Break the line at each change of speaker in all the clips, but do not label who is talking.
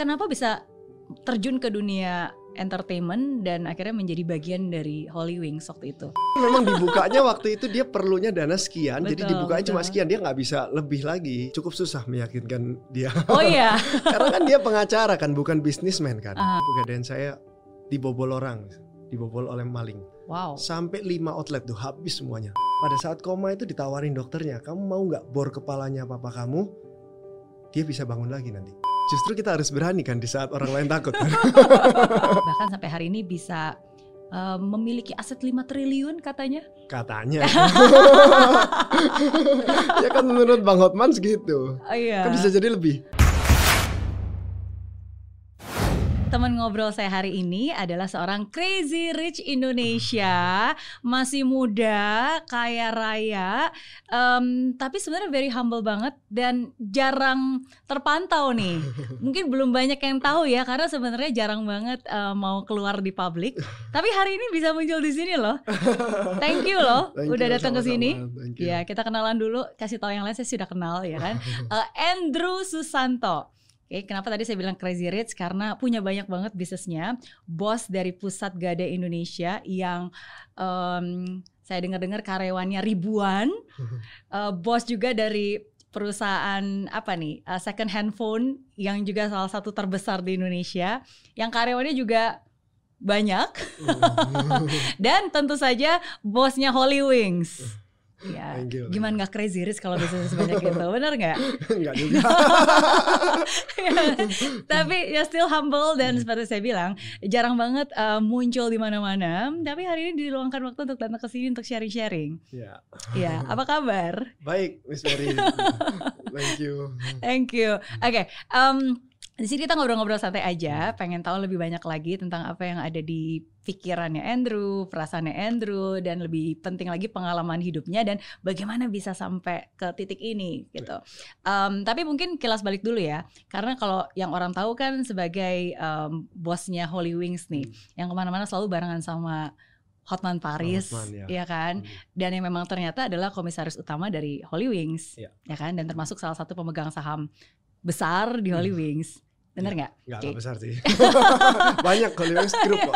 kenapa bisa terjun ke dunia entertainment dan akhirnya menjadi bagian dari Holy Wings waktu itu.
Memang dibukanya waktu itu dia perlunya dana sekian, jadi
Betul,
dibukanya cuma
betul.
sekian, dia nggak bisa lebih lagi. Cukup susah meyakinkan dia.
Oh iya.
Karena kan dia pengacara kan, bukan bisnismen kan. Pegadaian saya dibobol orang, dibobol oleh maling.
Wow.
Sampai 5 outlet tuh habis semuanya. Pada saat koma itu ditawarin dokternya, kamu mau nggak bor kepalanya papa kamu? Dia bisa bangun lagi nanti. Justru kita harus berani kan di saat orang lain takut. kan?
Bahkan sampai hari ini bisa eh, memiliki aset 5 triliun katanya.
Katanya. ya kan menurut Bang Hotman segitu.
Oh iya.
Kan bisa jadi lebih.
Teman ngobrol saya hari ini adalah seorang crazy rich Indonesia, masih muda, kaya raya, em, tapi sebenarnya very humble banget dan jarang terpantau nih. Mungkin belum banyak yang tahu ya, karena sebenarnya jarang banget eh, mau keluar di publik. Tapi hari ini bisa muncul di sini loh. Thank you loh,
Thank
udah datang ke sini. Ya, kita kenalan dulu. Kasih tahu yang lain saya sudah kenal ya kan. Eh, Andrew Susanto. Oke, kenapa tadi saya bilang crazy rich? Karena punya banyak banget bisnisnya. Bos dari Pusat Gadai Indonesia yang em, saya dengar-dengar karyawannya ribuan. Eh, bos juga dari perusahaan apa nih eh, second handphone yang juga salah satu terbesar di Indonesia. Yang karyawannya juga banyak. Dan tentu saja bosnya Holy Wings. Ya,
Thank you.
gimana nggak crazy rich kalau bisnis sebanyak itu, bener nggak?
Enggak juga.
tapi ya still humble dan seperti saya bilang jarang banget uh, muncul di mana-mana. Tapi hari ini diluangkan waktu untuk datang ke sini untuk sharing-sharing.
ya.
Ya, apa kabar?
Baik, Miss Mary. Thank you.
Thank you. Oke, em, di sini kita ngobrol-ngobrol santai aja. Pengen tahu lebih banyak lagi tentang apa yang ada di pikirannya Andrew, perasaannya Andrew, dan lebih penting lagi pengalaman hidupnya dan bagaimana bisa sampai ke titik ini gitu. Em, tapi mungkin kilas balik dulu ya, karena kalau yang orang tahu kan sebagai em, bosnya Holy Wings nih, yang ke mana-mana selalu barengan sama Hotman Paris,
Hotman, ya.
ya kan?
Hmm.
dan yang memang ternyata adalah komisaris utama dari Holy Wings,
Iya.
ya kan? Dan termasuk salah satu pemegang saham besar di Holy Wings, bener nggak?
Enggak
Oke.
besar sih. Banyak kalau Group kok.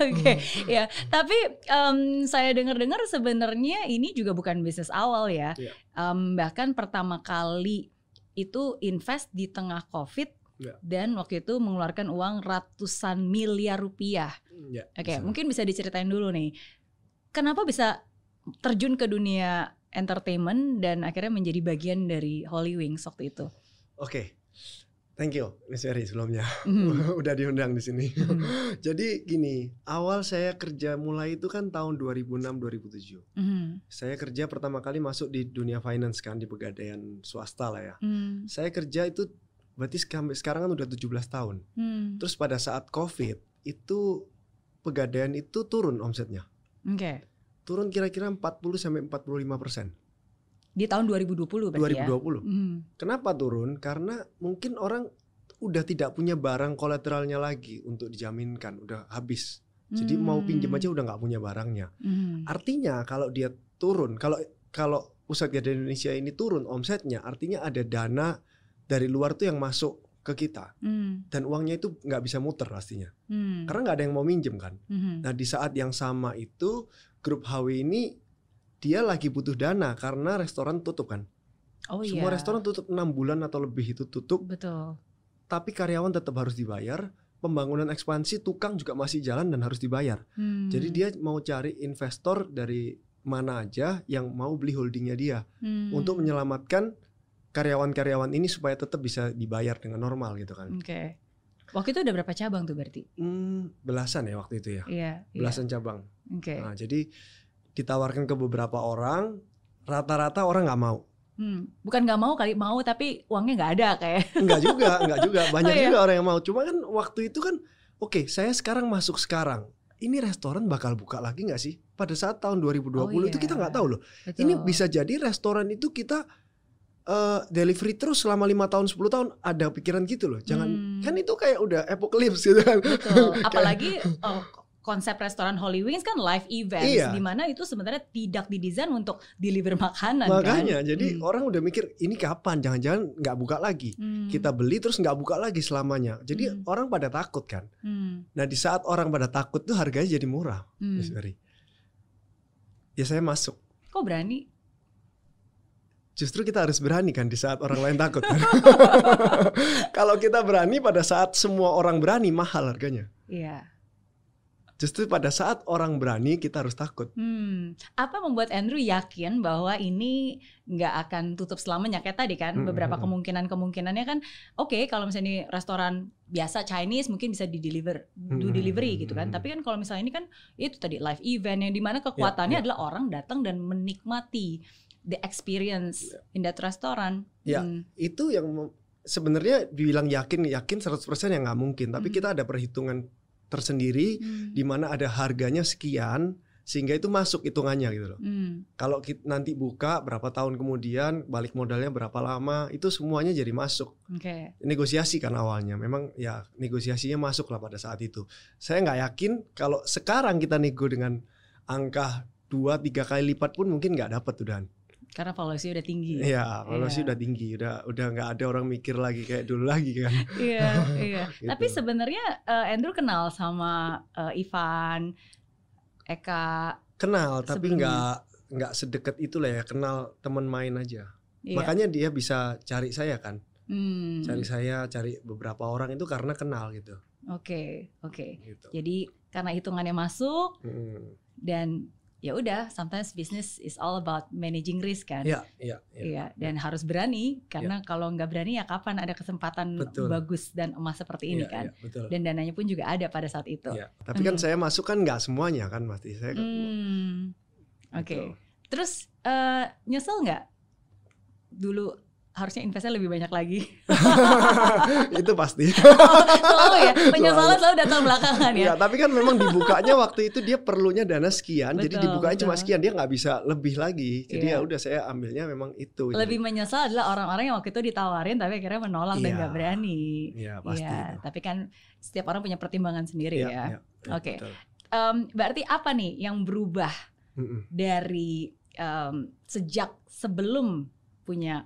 Oke, ya. Tapi em, saya dengar-dengar sebenarnya ini juga bukan bisnis awal ya.
Iya.
Em, bahkan pertama kali itu invest di tengah COVID
Iya.
dan waktu itu mengeluarkan uang ratusan miliar rupiah.
Ya,
Oke,
bisa.
mungkin bisa diceritain dulu nih. Kenapa bisa terjun ke dunia entertainment dan akhirnya menjadi bagian dari Holy Wings waktu itu?
Oke. Thank you, Miss Mary sebelumnya.
Mhm.
Udah diundang di sini.
Mhm.
Jadi gini, awal saya kerja mulai itu kan tahun 2006-2007.
Mhm.
Saya kerja pertama kali masuk di dunia finance kan di pegadaian swasta lah ya.
Mhm.
Saya kerja itu berarti sekarang kan udah 17 tahun.
Mhm.
Terus pada saat Covid itu pegadaian itu turun omsetnya.
Oke.
Turun kira-kira 40 sampai 45 persen.
Di tahun 2020 berarti ya?
2020.
Mhm.
Kenapa turun? Karena mungkin orang udah tidak punya barang kolateralnya lagi untuk dijaminkan, udah habis. Jadi mau pinjam aja udah nggak punya barangnya.
Mhm.
Artinya kalau dia turun, kalau kalau pusat gadai Indonesia ini turun omsetnya, artinya ada dana dari luar tuh yang masuk ke kita
Mhm.
dan uangnya itu nggak bisa muter pastinya,
Mhm.
karena nggak ada yang mau minjem kan.
Mhm.
Nah di saat yang sama itu grup HW ini dia lagi butuh dana karena restoran tutup kan.
Oh
Semua
iya.
restoran tutup enam bulan atau lebih itu tutup,
Betul.
tapi karyawan tetap harus dibayar. Pembangunan ekspansi tukang juga masih jalan dan harus dibayar.
Hmm.
Jadi dia mau cari investor dari mana aja yang mau beli holdingnya dia
Hmm.
untuk menyelamatkan karyawan-karyawan ini supaya tetap bisa dibayar dengan normal gitu kan.
Oke. Waktu itu ada berapa cabang tuh berarti?
Hmm, belasan ya waktu itu ya,
Iya. iya.
belasan cabang.
Oke.
Nah jadi ditawarkan ke beberapa orang, rata-rata orang nggak mau.
Hmm. Bukan nggak mau kali mau tapi uangnya nggak ada kayak.
Enggak juga, enggak juga. Banyak
Oh, iya?
juga orang yang mau. Cuma kan waktu itu kan, oke, saya sekarang masuk sekarang. Ini restoran bakal buka lagi nggak sih? Pada saat tahun 2020
Oh,
itu
iya.
kita nggak tahu loh.
Betul.
Ini bisa jadi restoran itu kita eh, delivery terus selama lima tahun 10 tahun ada pikiran gitu loh. Jangan
Hmm.
kan itu kayak udah apocalypse gitu kan.
Betul. Apalagi oh, konsep restoran Holy Wings kan live event
Iya.
di mana itu sebenarnya tidak didesain untuk deliver makanan
Makanya
kan?
jadi
Hmm.
orang udah mikir ini kapan? Jangan-jangan nggak buka lagi.
Hmm.
Kita beli terus nggak buka lagi selamanya. Jadi
Hmm.
orang pada takut kan.
Hmm.
Nah di saat orang pada takut tuh harganya jadi murah,
Hmm.
Miss. Ya saya masuk.
Kok berani?
Justru kita harus berani kan di saat orang lain takut. kan? Kalau kita berani pada saat semua orang berani mahal harganya.
Iya.
Justru pada saat orang berani kita harus takut.
Hmm. Apa membuat Andrew yakin bahwa ini nggak akan tutup selamanya kayak tadi kan
Hmm,
beberapa
hmm,
kemungkinan kemungkinannya kan oke kalau misalnya ini restoran biasa Chinese mungkin bisa di deliver do
Hmm,
delivery
hmm,
gitu kan
hmm.
tapi kan kalau misalnya ini kan itu tadi live event yang di mana kekuatannya
ya.
adalah orang datang dan menikmati the experience in that restaurant.
Ya.
Hmm.
Itu yang sebenarnya dibilang yakin yakin 100% ya nggak mungkin. Tapi
Hmm.
kita ada perhitungan tersendiri
Hmm.
di mana ada harganya sekian sehingga itu masuk hitungannya gitu loh.
Hmm.
Kalau kita nanti buka berapa tahun kemudian balik modalnya berapa lama itu semuanya jadi masuk.
Oke.
negosiasi kan awalnya memang ya negosiasinya masuk lah pada saat itu saya nggak yakin kalau sekarang kita nego dengan angka dua tiga kali lipat pun mungkin nggak dapat tuh dan
Karena valuasi udah tinggi.
ya kalau sih
Iya.
udah tinggi udah udah nggak ada orang mikir lagi kayak dulu lagi kan
Iya, iya.
Gitu.
Tapi sebenarnya eh, Andrew kenal sama eh, Ivan, Eka.
kenal tapi nggak nggak sedekat itulah ya kenal teman main aja
Iya.
makanya dia bisa cari saya kan
Hmm.
cari saya cari beberapa orang itu karena kenal gitu
Oke, oke.
gitu
Jadi karena hitungannya masuk
Hmm.
dan ya udah, sometimes business is all about managing risk kan.
Iya, iya, iya.
Iya, dan harus berani karena kalau nggak berani ya kapan ada kesempatan
Betul.
bagus dan emas seperti ini
Iya,
kan.
iya, betul.
Dan dananya pun juga ada pada saat itu.
Iya. Tapi kan
Hmm.
saya masuk kan nggak semuanya kan pasti saya
Hmm. Oke.
gitu.
Terus eh, nyesel nggak dulu harusnya investnya lebih banyak lagi?
itu pasti.
selalu ya, penyesalan selalu datang belakangan ya.
Ya, tapi kan memang dibukanya waktu itu dia perlunya dana sekian, jadi
Betul,
dibukanya cuma
betul.
sekian, dia nggak bisa lebih lagi. Jadi
Iya.
ya udah saya ambilnya memang itu.
Lebih menyesal adalah orang-orang yang waktu itu ditawarin tapi akhirnya menolak dan
Iya.
nggak berani.
Iya pasti.
Iya,
itu.
tapi kan setiap orang punya pertimbangan sendiri
Iya,
ya.
iya, iya,
Oke.
betul.
Em, berarti apa nih yang berubah
Mm-mm.
dari em, sejak sebelum punya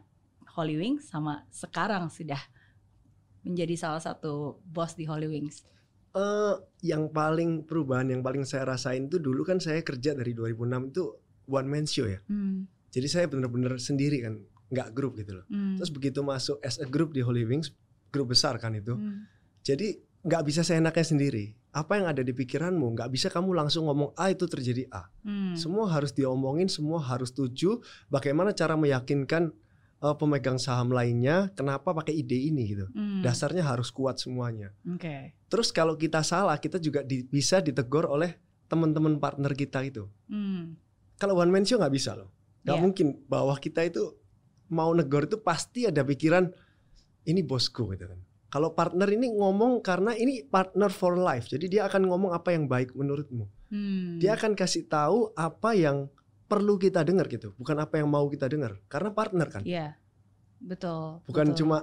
Holy Wings sama sekarang sudah menjadi salah satu bos di Holy Wings?
Eh, yang paling perubahan yang paling saya rasain itu dulu kan saya kerja dari 2006 itu one man show ya.
Hmm,
Jadi saya bener-bener sendiri kan, nggak grup gitu loh.
hmm,
Terus begitu masuk as a group di Holy Wings, grup besar kan itu.
hmm,
Jadi nggak bisa seenaknya sendiri. Apa yang ada di pikiranmu nggak bisa kamu langsung ngomong A itu terjadi A.
hmm.
Semua harus diomongin, semua harus setuju. Bagaimana cara meyakinkan eh, pemegang saham lainnya kenapa pakai ide ini gitu.
Hmm,
Dasarnya harus kuat semuanya.
Oke.
Terus kalau kita salah, kita juga di- bisa ditegur oleh teman-teman partner kita itu.
Hmm,
Kalau one man show nggak bisa loh. Nggak
Iya.
mungkin bawah kita itu mau negor itu pasti ada pikiran ini bosku gitu kan. Kalau partner ini ngomong karena ini partner for life. Jadi dia akan ngomong apa yang baik menurutmu.
hmm.
Dia akan kasih tahu apa yang perlu kita dengar gitu, bukan apa yang mau kita dengar. Karena partner kan.
Iya, betul.
Bukan
betul.
cuma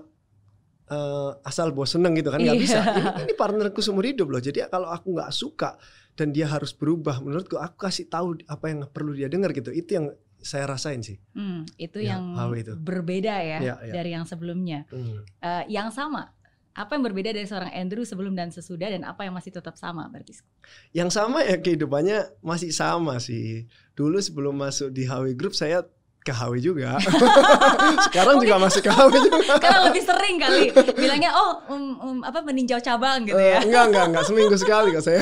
eh, asal bos seneng gitu kan nggak
Iya.
bisa. Ini, ini partnerku seumur hidup loh. Jadi kalau aku nggak suka dan dia harus berubah, menurutku aku kasih tahu apa yang perlu dia dengar gitu. Itu yang saya rasain sih.
Hmm, itu
Ya,
yang
itu.
berbeda ya
Ya, ya.
dari yang sebelumnya.
Hmm.
Eh, yang sama, apa yang berbeda dari seorang Andrew sebelum dan sesudah dan apa yang masih tetap sama berarti?
Yang sama ya kehidupannya masih sama sih. Dulu sebelum masuk di HW Group saya ke HW juga. Sekarang juga masih ke HW juga.
Karena lebih sering kali bilangnya oh um, um, apa meninjau cabang gitu
Eh,
ya.
enggak enggak enggak seminggu sekali kok saya.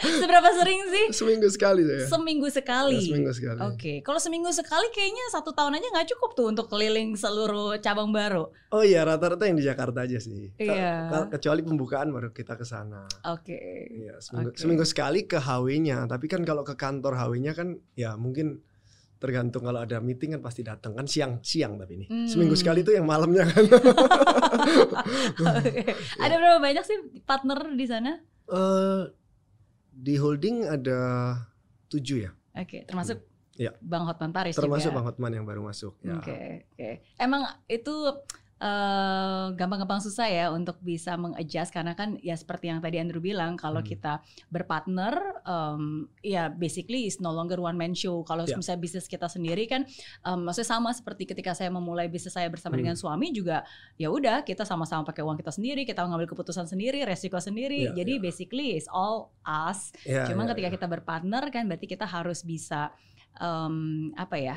Seberapa sering sih?
seminggu sekali saya.
Seminggu sekali.
Ya, seminggu sekali.
Oke, kalau seminggu sekali kayaknya satu tahun aja nggak cukup tuh untuk keliling seluruh cabang baru.
Oh iya rata-rata yang di Jakarta aja sih.
Iya.
ke- Kecuali pembukaan baru kita ke sana.
Oke.
Iya, seminggu,
Oke.
seminggu sekali ke HW-nya. Tapi kan kalau ke kantor HW-nya kan ya mungkin tergantung kalau ada meeting kan pasti datang kan siang siang tapi ini
Hmm.
seminggu sekali itu yang malamnya kan.
Oke. Ada berapa banyak sih partner di sana?
Eh, di holding ada tujuh ya,
Oke, termasuk
Iya.
Bang Hotman Paris
termasuk
juga.
Bang Hotman yang baru masuk. Ya.
Oke, oke. Emang itu eh, gampang-gampang susah ya untuk bisa mengadjust karena kan ya seperti yang tadi Andrew bilang kalau
Hmm.
kita berpartner em, ya basically is no longer one man show. Kalau
Ya.
misalnya bisnis kita sendiri kan em, maksudnya sama seperti ketika saya memulai bisnis saya bersama
Hmm.
dengan suami juga ya udah kita sama-sama pakai uang kita sendiri, kita ngambil keputusan sendiri, resiko sendiri.
Ya,
Jadi
ya.
basically is all us.
Ya,
Cuman
ya,
ketika
ya.
kita berpartner kan berarti kita harus bisa em, apa ya?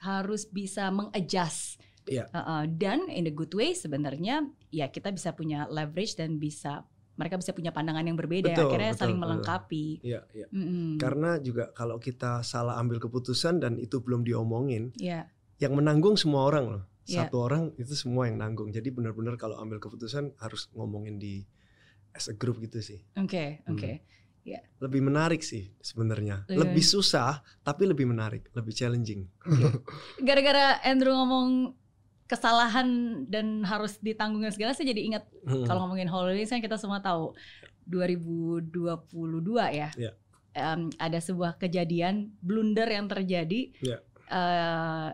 Harus bisa mengadjust.
Iya.
Uh, uh, dan in a good way sebenarnya ya kita bisa punya leverage dan bisa mereka bisa punya pandangan yang berbeda.
Betul,
Akhirnya
betul,
saling melengkapi.
Iya, iya.
Mm-mm.
Karena juga kalau kita salah ambil keputusan dan itu belum diomongin,
ya
yang menanggung semua orang loh.
Iya.
Satu orang itu semua yang nanggung. Jadi benar-benar kalau ambil keputusan harus ngomongin di as a group gitu sih.
oke
Hmm.
oke.
Lebih menarik sih sebenarnya.
Iya.
Lebih susah tapi lebih menarik, lebih challenging.
Gara-gara Andrew ngomong kesalahan dan harus ditanggung dan segala saya jadi ingat
Hmm.
kalau ngomongin holidays kan kita semua tahu 2022 ya.
Iya.
Em, ada sebuah kejadian blunder yang terjadi
Iya.
eh,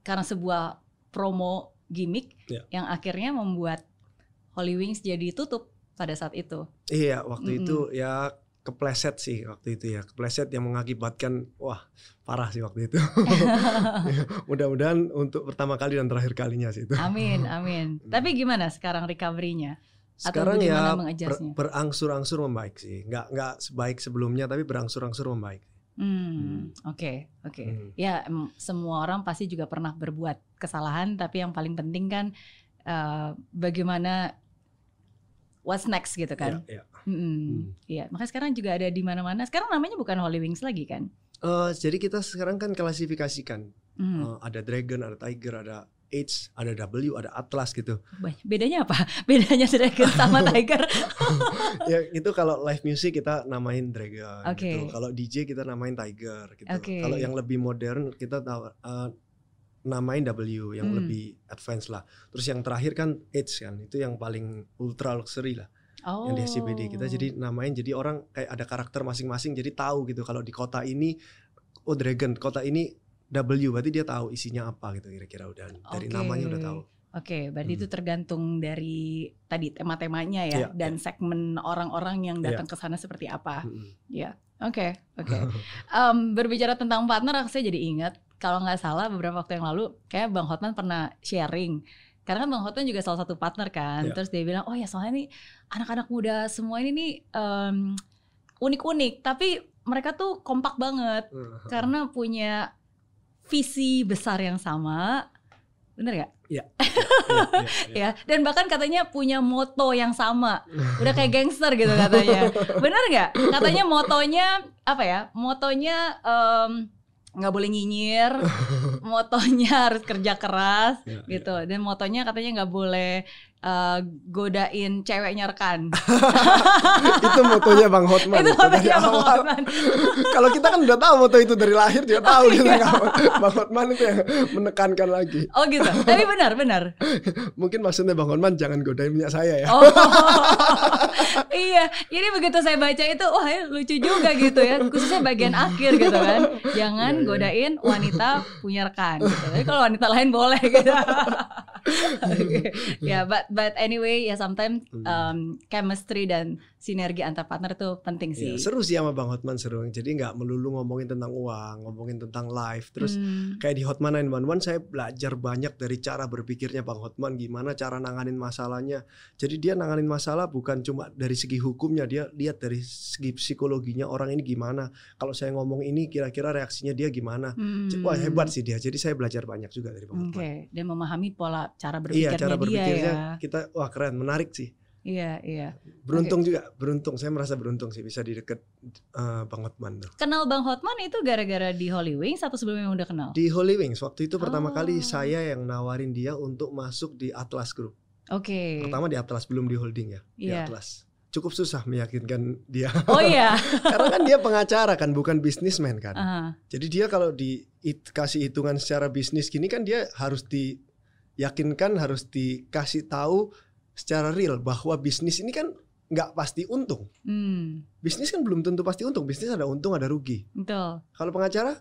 karena sebuah promo gimmick
Iya.
yang akhirnya membuat Holy Wings jadi tutup pada saat itu.
Iya, waktu
Mm-mm.
itu ya kepleset sih waktu itu ya. Kepleset yang mengakibatkan wah, parah sih waktu itu. Mudah-mudahan untuk pertama kali dan terakhir kalinya sih itu.
Amin, amin. Tapi gimana sekarang recovery-nya?
Sekarang ya ber- berangsur-angsur membaik sih. Nggak nggak sebaik sebelumnya tapi berangsur-angsur membaik.
Hmm, oke, oke.
Hmm.
Ya, em, semua orang pasti juga pernah berbuat kesalahan, tapi yang paling penting kan eh, bagaimana what's next gitu kan.
Iya, iya.
Mm-mm.
Hmm.
Iya, makanya sekarang juga ada di mana-mana. Sekarang namanya bukan Holy Wings lagi kan?
Eh, jadi kita sekarang kan klasifikasikan.
Hmm.
Eh, ada dragon, ada tiger, ada H, ada W, ada atlas gitu.
Banyak- Bedanya apa? Bedanya Dragon sama Tiger?
ya itu kalau live music kita namain dragon
Oke.
gitu. Kalau DJ kita namain tiger gitu.
Oke.
Kalau yang lebih modern kita tahu eh, namain W yang
Hmm.
lebih advance lah. Terus yang terakhir kan H kan, itu yang paling ultra luxury lah.
Oh.
yang di SCBD kita jadi namain jadi orang kayak ada karakter masing-masing jadi tahu gitu kalau di kota ini oh dragon kota ini W berarti dia tahu isinya apa gitu kira-kira udah dari
Oke.
namanya udah tahu
Oke, berarti
Hmm.
itu tergantung dari tadi tema-temanya ya
Iya,
dan segmen orang-orang yang
Iya.
datang ke sana seperti apa.
Mm-mm.
Oke, oke. Berbicara tentang partner, saya jadi ingat kalau nggak salah beberapa waktu yang lalu, kayak Bang Hotman pernah sharing. Karena kan Bang Hotman juga salah satu partner kan.
Iya.
Terus dia bilang, oh ya soalnya nih anak-anak muda semua ini nih em, unik-unik, tapi mereka tuh kompak banget karena punya visi besar yang sama. Bener gak?
Iya.
Ya, dan bahkan katanya punya moto yang sama. Udah kayak gangster gitu katanya. Bener nggak? Katanya motonya apa ya? Motonya nggak boleh nyinyir, motonya harus kerja keras
iya.
gitu. Dan motonya katanya nggak boleh eh, godain ceweknya rekan.
itu motonya Bang Hotman
Itu motonya Bang. Hotman.
kalau kita kan udah tahu moto itu dari lahir juga tahu
Oh,
gitu
iya.
Bang Hotman itu yang menekankan lagi
Oh gitu. Tapi benar, benar.
mungkin maksudnya Bang Hotman jangan godain minyak saya ya
Oh. iya, jadi begitu saya baca itu, wah lucu juga gitu ya, khususnya bagian akhir gitu kan. Jangan
Iya, iya.
godain wanita punya rekan. Gitu. Tapi kalau wanita lain boleh gitu. Oke. Ya, but but anyway ya sometimes
Hmm.
um, chemistry dan sinergi antar partner itu penting
Iya,
sih.
seru sih sama Bang Hotman seru jadi nggak melulu ngomongin tentang uang ngomongin tentang life terus
Hmm.
kayak di Hotman 911 saya belajar banyak dari cara berpikirnya Bang Hotman gimana cara nanganin masalahnya. Jadi dia nanganin masalah bukan cuma dari segi hukumnya, dia lihat dari segi psikologinya orang ini gimana. Kalau saya ngomong ini kira-kira reaksinya dia gimana.
Hmm.
Wah hebat sih dia. Jadi saya belajar banyak juga dari Bang
Oke,
Hotman.
dan memahami pola cara
Iya
berpikirnya
cara
dia
berpikirnya
ya.
kita wah keren menarik sih.
Iya, iya.
Beruntung juga beruntung saya merasa beruntung sih bisa di deket eh, Bang Hotman tuh.
Kenal Bang Hotman itu gara-gara di Holy Wings atau sebelumnya udah kenal?
Di Holy Wings waktu itu pertama
Oh.
kali saya yang nawarin dia untuk masuk di Atlas Group.
Oke.
Pertama di Atlas belum di holding ya, di
Iya.
Atlas. Cukup susah meyakinkan dia.
Oh iya.
Karena kan dia pengacara kan, bukan bisnismen kan.
Aha.
Jadi dia kalau dikasih hitungan secara bisnis gini kan dia harus diyakinkan, harus dikasih tahu secara real bahwa bisnis ini kan nggak pasti untung.
Hmm,
Bisnis kan belum tentu pasti untung. Bisnis ada untung, ada rugi.
betul.
Kalau pengacara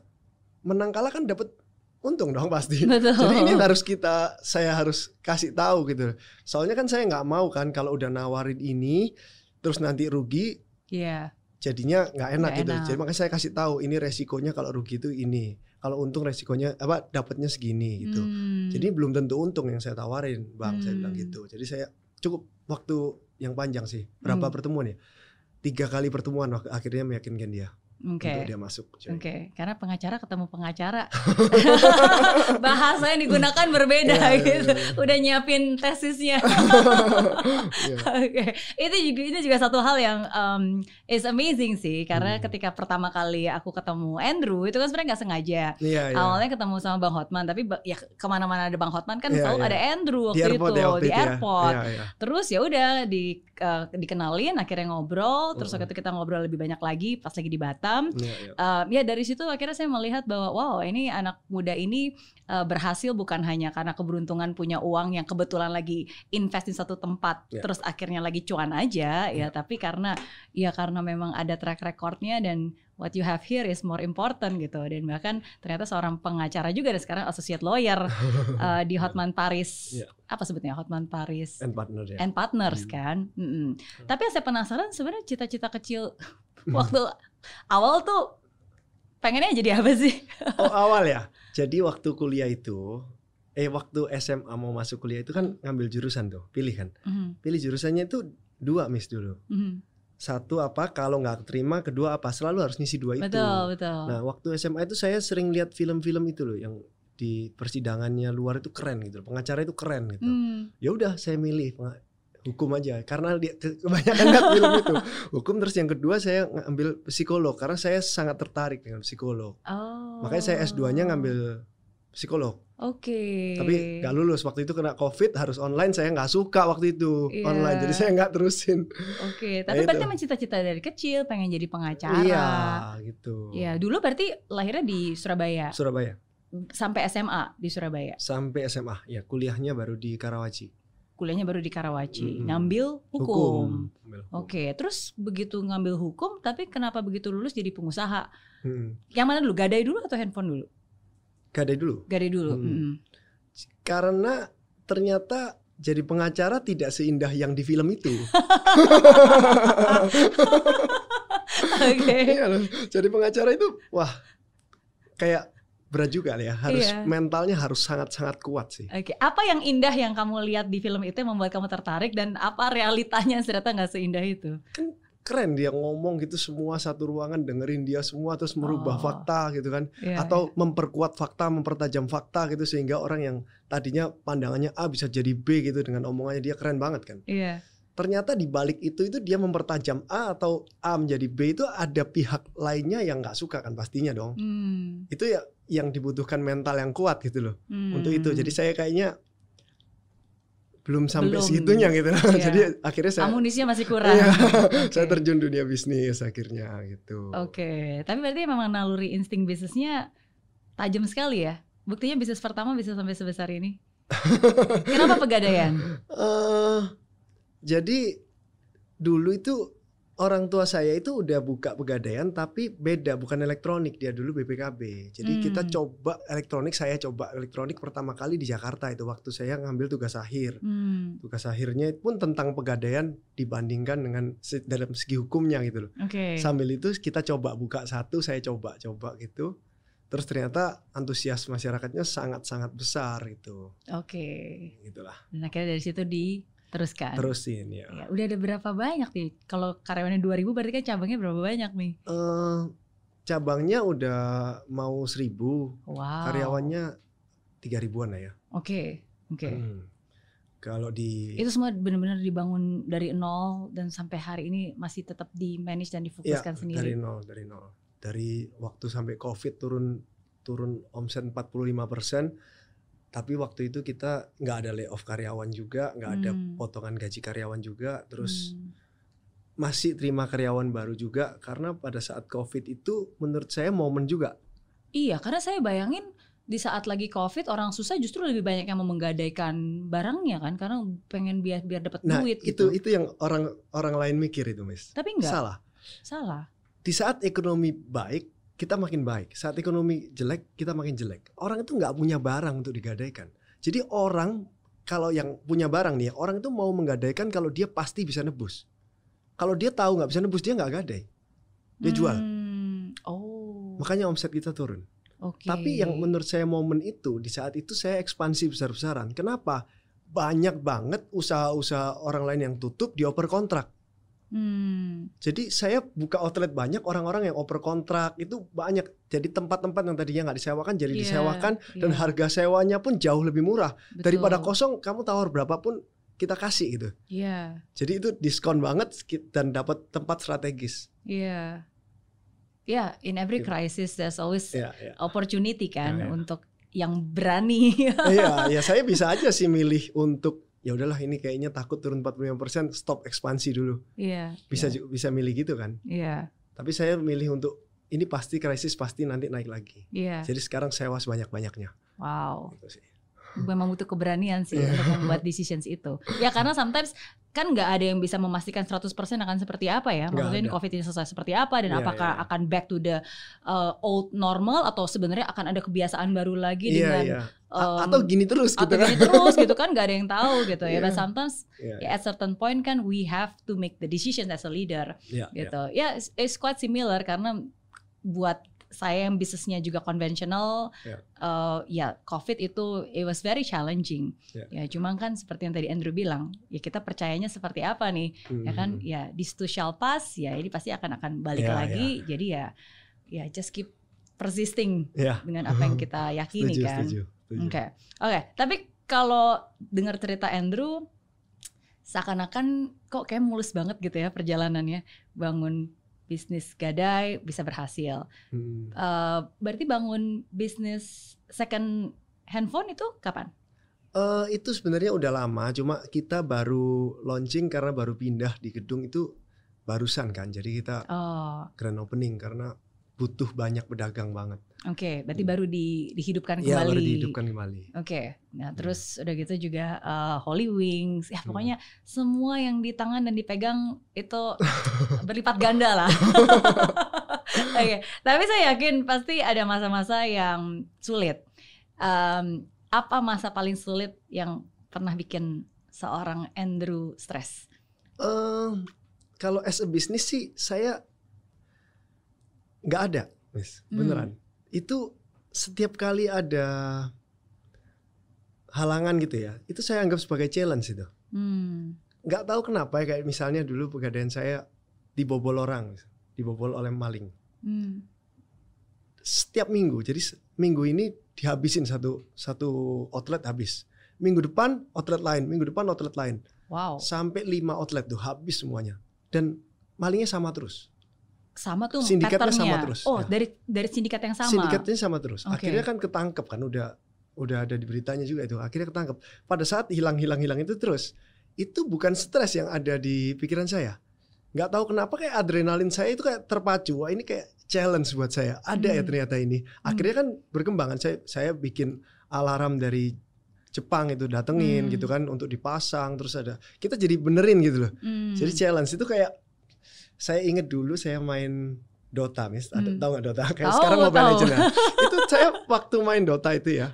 menang kalah kan dapat untung dong pasti.
Betul.
Jadi ini harus kita saya harus kasih tahu gitu. Soalnya kan saya nggak mau kan kalau udah nawarin ini terus nanti rugi
Iya.
jadinya nggak enak
Nggak
gitu.
enak.
Jadi makanya saya kasih tahu ini resikonya kalau rugi itu ini. Kalau untung resikonya apa dapatnya segini gitu.
Hmm.
Jadi belum tentu untung yang saya tawarin, Bang. Saya bilang
Hmm.
gitu. Jadi saya cukup waktu yang panjang sih. Berapa
Hmm.
pertemuan ya? Tiga kali pertemuan akhirnya meyakinkan dia
Oke.
untuk dia masuk.
Oke, karena pengacara ketemu pengacara, bahasa yang digunakan berbeda
Iya, iya,
gitu.
iya, iya.
Udah nyiapin tesisnya.
Iya.
Oke, itu juga itu juga satu hal yang um, is amazing sih, karena
Hmm.
ketika pertama kali aku ketemu Andrew itu kan sebenarnya nggak sengaja.
Iya, iya.
Awalnya ketemu sama Bang Hotman, tapi ya ke mana-mana ada Bang Hotman kan
Iya,
selalu
iya.
ada Andrew
di
waktu
airport
itu
ya waktu
di
itu ya.
airport.
Iya, iya.
Terus ya udah di uh, dikenalin, akhirnya ngobrol. Terus waktu
Mm-mm.
itu kita ngobrol lebih banyak lagi pas lagi di Batam.
Iya, iya.
Um, ya dari situ akhirnya saya melihat bahwa wow ini anak muda ini uh, berhasil bukan hanya karena keberuntungan punya uang yang kebetulan lagi invest di satu tempat
Ya.
terus akhirnya lagi cuan aja ya tapi karena ya karena memang ada track recordnya dan what you have here is more important gitu dan bahkan ternyata seorang pengacara juga dan sekarang associate lawyer uh, di Hotman Paris
Ya.
apa sebutnya Hotman Paris
And partner ya.
and partners
Hmm.
kan. Mm-mm. Tapi yang saya penasaran sebenarnya cita-cita kecil waktu awal tuh pengennya jadi apa sih?
Oh awal ya. Jadi waktu kuliah itu, eh waktu SMA mau masuk kuliah itu kan ngambil jurusan tuh, pilih kan.
Mhm,
Pilih jurusannya itu dua miss dulu.
mhm.
Satu apa? Kalau nggak terima, kedua apa? Selalu harus ngisi dua itu.
Betul betul.
Nah waktu SMA itu saya sering lihat film-film itu loh yang di persidangannya luar itu keren gitu. Pengacara itu keren gitu.
Hmm,
Ya udah saya milih hukum aja. Karena dia ke- kebanyakan lihat film itu. Hukum terus yang kedua saya ngambil psikolog. Karena saya sangat tertarik dengan psikolog.
Oh.
makanya saya S2-nya ngambil psikolog.
Oke.
tapi nggak lulus. Waktu itu kena covid harus online. Saya nggak suka waktu itu
Iya.
online. Jadi saya nggak terusin.
Oke,
Nah,
tapi berarti
itu.
emang cita-cita dari kecil pengen jadi pengacara.
iya gitu.
Iya, dulu berarti lahirnya di Surabaya?
Surabaya.
Sampai SMA di Surabaya.
sampai SMA ya kuliahnya baru di Karawaci
Kuliahnya baru di Karawaci,
Mm-mm.
ngambil hukum.
Hukum.
Oke, terus begitu ngambil hukum, tapi kenapa begitu lulus jadi pengusaha?
Hmm.
Yang mana dulu? Gadai dulu atau handphone dulu?
gadai dulu
Gadai dulu.
Hmm.
mm-mm.
karena ternyata jadi pengacara tidak seindah yang di film itu
Oke.
Iya loh. Jadi pengacara itu wah kayak berat juga ya. Harus
Iya.
mentalnya harus sangat-sangat kuat sih.
Oke, apa yang indah yang kamu lihat di film itu yang membuat kamu tertarik dan apa realitanya ternyata nggak seindah itu?
Keren dia ngomong gitu semua satu ruangan dengerin dia semua terus merubah
Oh.
fakta gitu kan.
Iya,
Atau memperkuat fakta, mempertajam fakta gitu sehingga orang yang tadinya pandangannya A bisa jadi B gitu dengan omongannya dia keren banget kan.
Iya.
Ternyata di balik itu itu dia mempertajam A atau A menjadi B itu ada pihak lainnya yang nggak suka kan pastinya dong.
Hmm,
Itu ya yang dibutuhkan mental yang kuat gitu loh. untuk itu.
hmm.
Jadi saya kayaknya belum sampai
Belum.
segitunya gitu.
Iya.
Jadi akhirnya saya
amunisinya masih kurang.
Iya,
Oke.
saya terjun dunia bisnis akhirnya gitu.
Oke, tapi berarti memang naluri insting bisnisnya tajam sekali ya. Buktinya bisnis pertama bisa sampai sebesar ini. Kenapa pegadaian?
Eh, jadi dulu itu orang tua saya itu udah buka pegadaian tapi beda bukan elektronik dia dulu BPKB. Jadi
Hmm.
kita coba elektronik saya coba elektronik pertama kali di Jakarta itu waktu saya ngambil tugas akhir.
Hmm,
Tugas akhirnya pun tentang pegadaian dibandingkan dengan dalam segi hukumnya gitu loh.
Oke.
Sambil itu kita coba buka satu, saya coba-coba gitu. Terus ternyata antusias masyarakatnya sangat-sangat besar gitu.
Oke.
Gitulah.
Dan akhirnya dari situ diteruskan.
Terusin ya.
Ya, udah ada berapa banyak nih? Kalau karyawannya 2000 berarti kan cabangnya berapa banyak nih?
Eh, cabangnya udah mau seribu,
Wow.
karyawannya tiga ribuan lah ya.
Oke. Oke.
Hmm. Kalau di
Itu semua benar-benar dibangun dari nol dan sampai hari ini masih tetap di manage dan
ya,
difokuskan
dari
sendiri.
nol, dari nol. Dari waktu sampai covid turun turun omset 45 Tapi waktu itu kita nggak ada layoff karyawan juga, nggak ada
Hmm.
potongan gaji karyawan juga, terus
Hmm.
masih terima karyawan baru juga karena pada saat covid itu menurut saya momen juga.
Iya, karena saya bayangin di saat lagi covid orang susah justru lebih banyak yang mau menggadaikan barangnya kan karena pengen biar biar dapat
Nah
duit
itu
gitu.
itu yang orang orang lain mikir itu, Miss.
Tapi enggak
Salah.
salah.
Di saat ekonomi baik, kita makin baik. Saat ekonomi jelek, kita makin jelek. Orang itu nggak punya barang untuk digadaikan. Jadi orang kalau yang punya barang nih, orang itu mau menggadaikan kalau dia pasti bisa nebus. Kalau dia tahu nggak bisa nebus, dia nggak gadai. Dia jual.
Hmm, Oh.
Makanya omset kita turun.
Oke.
Tapi yang menurut saya momen itu di saat itu saya ekspansi besar-besaran. Kenapa? Banyak banget usaha-usaha orang lain yang tutup dioper kontrak.
Hmm.
Jadi saya buka outlet banyak orang-orang yang oper kontrak itu banyak. Jadi tempat-tempat yang tadinya nggak disewakan jadi
Iya,
disewakan dan
iya,
harga sewanya pun jauh lebih murah
betul.
daripada kosong. Kamu tawar berapapun kita kasih gitu.
Iya,
Jadi itu diskon banget dan dapat tempat strategis.
iya. Ya, in every
Gitu.
crisis there's always
Ya, ya.
opportunity kan
Ya, ya.
untuk yang berani.
Iya, ya saya bisa aja sih milih untuk ya udahlah ini kayaknya takut turun 45% stop ekspansi dulu.
Iya.
Bisa
iya,
ju- bisa milih gitu kan.
Iya.
Tapi saya milih untuk ini pasti krisis pasti nanti naik lagi.
Iya.
Jadi sekarang sewa sebanyak-banyaknya
Wow.
gitu sih.
Memang butuh keberanian sih
Iya.
untuk membuat decisions itu. Ya karena sometimes kan nggak ada yang bisa memastikan 100% akan seperti apa ya. Maksudnya ini. COVID ini selesai seperti apa dan
Iya,
apakah
iya.
akan back to the uh, old normal atau sebenarnya akan ada kebiasaan baru lagi
Iya,
dengan
iya. A-
um,
atau gini terus gitu
atau
kan.
gini terus gitu kan nggak ada yang tahu gitu ya.
Iya.
But sometimes
Iya,
ya, at certain point kan we have to make the decisions as a leader
iya, iya.
gitu. Ya it's, it's quite similar karena buat saya yang bisnisnya juga konvensional,
Ya.
eh, ya COVID itu it was very challenging.
Ya.
Ya cuma kan seperti yang tadi Andrew bilang, ya kita percayanya seperti apa nih, ya kan?
Hmm.
Ya this too shall pass, ya ini pasti akan akan balik
Ya,
lagi. Jadi ya, ya just keep persisting
Iya.
dengan apa yang kita yakini
Setuju,
kan. Oke, oke. Tapi kalau dengar cerita Andrew, seakan-akan kok kayak mulus banget gitu ya perjalanannya bangun bisnis gadai bisa berhasil.
Hmm.
Eh, berarti bangun bisnis second handphone itu kapan?
Eh, itu sebenarnya udah lama, cuma kita baru launching karena baru pindah di gedung itu barusan kan. Jadi kita
Oh,
grand opening karena butuh banyak pedagang banget.
oke. Berarti baru di, dihidupkan
Iya,
kembali.
baru dihidupkan kembali.
Oke, nah terus udah gitu juga eh, Holy Wings, ya pokoknya semua yang di tangan dan dipegang itu berlipat ganda lah. Oke, tapi saya yakin pasti ada masa-masa yang sulit. Em, apa masa paling sulit yang pernah bikin seorang Andrew stres?
Eh, kalau as a business sih saya nggak ada, Miss.
Hmm.
Beneran. Itu setiap kali ada halangan gitu ya, itu saya anggap sebagai challenge itu.
Hmm,
Nggak tahu kenapa ya, kayak misalnya dulu pegadaian saya dibobol orang, dibobol oleh maling.
hmm,
Setiap minggu, jadi minggu ini dihabisin satu satu outlet habis. Minggu depan outlet lain, minggu depan outlet lain.
wow,
Sampai lima outlet tuh habis semuanya. Dan malingnya sama terus.
Sama tuh
Sindikatnya sama terus,
Oh,
ya.
dari dari sindikat yang sama.
Sindikatnya sama terus.
Oke.
Akhirnya kan ketangkep kan udah udah ada di beritanya juga itu. Akhirnya ketangkep. Pada saat hilang-hilang-hilang itu terus, itu bukan stres yang ada di pikiran saya. Nggak tahu kenapa kayak adrenalin saya itu kayak terpacu. Wah ini kayak challenge buat saya. Ada ya
Hmm.
ternyata ini. Akhirnya kan berkembang kan. Saya saya bikin alarm dari Jepang itu datengin
Hmm.
gitu kan untuk dipasang terus ada kita jadi benerin gitu loh.
Hmm.
Jadi challenge itu kayak saya inget dulu saya main Dota, mis. Ada
Hmm.
tahu nggak Dota? Kayak
Tahu,
sekarang Mobile. Legends. ya. itu saya waktu main Dota itu ya.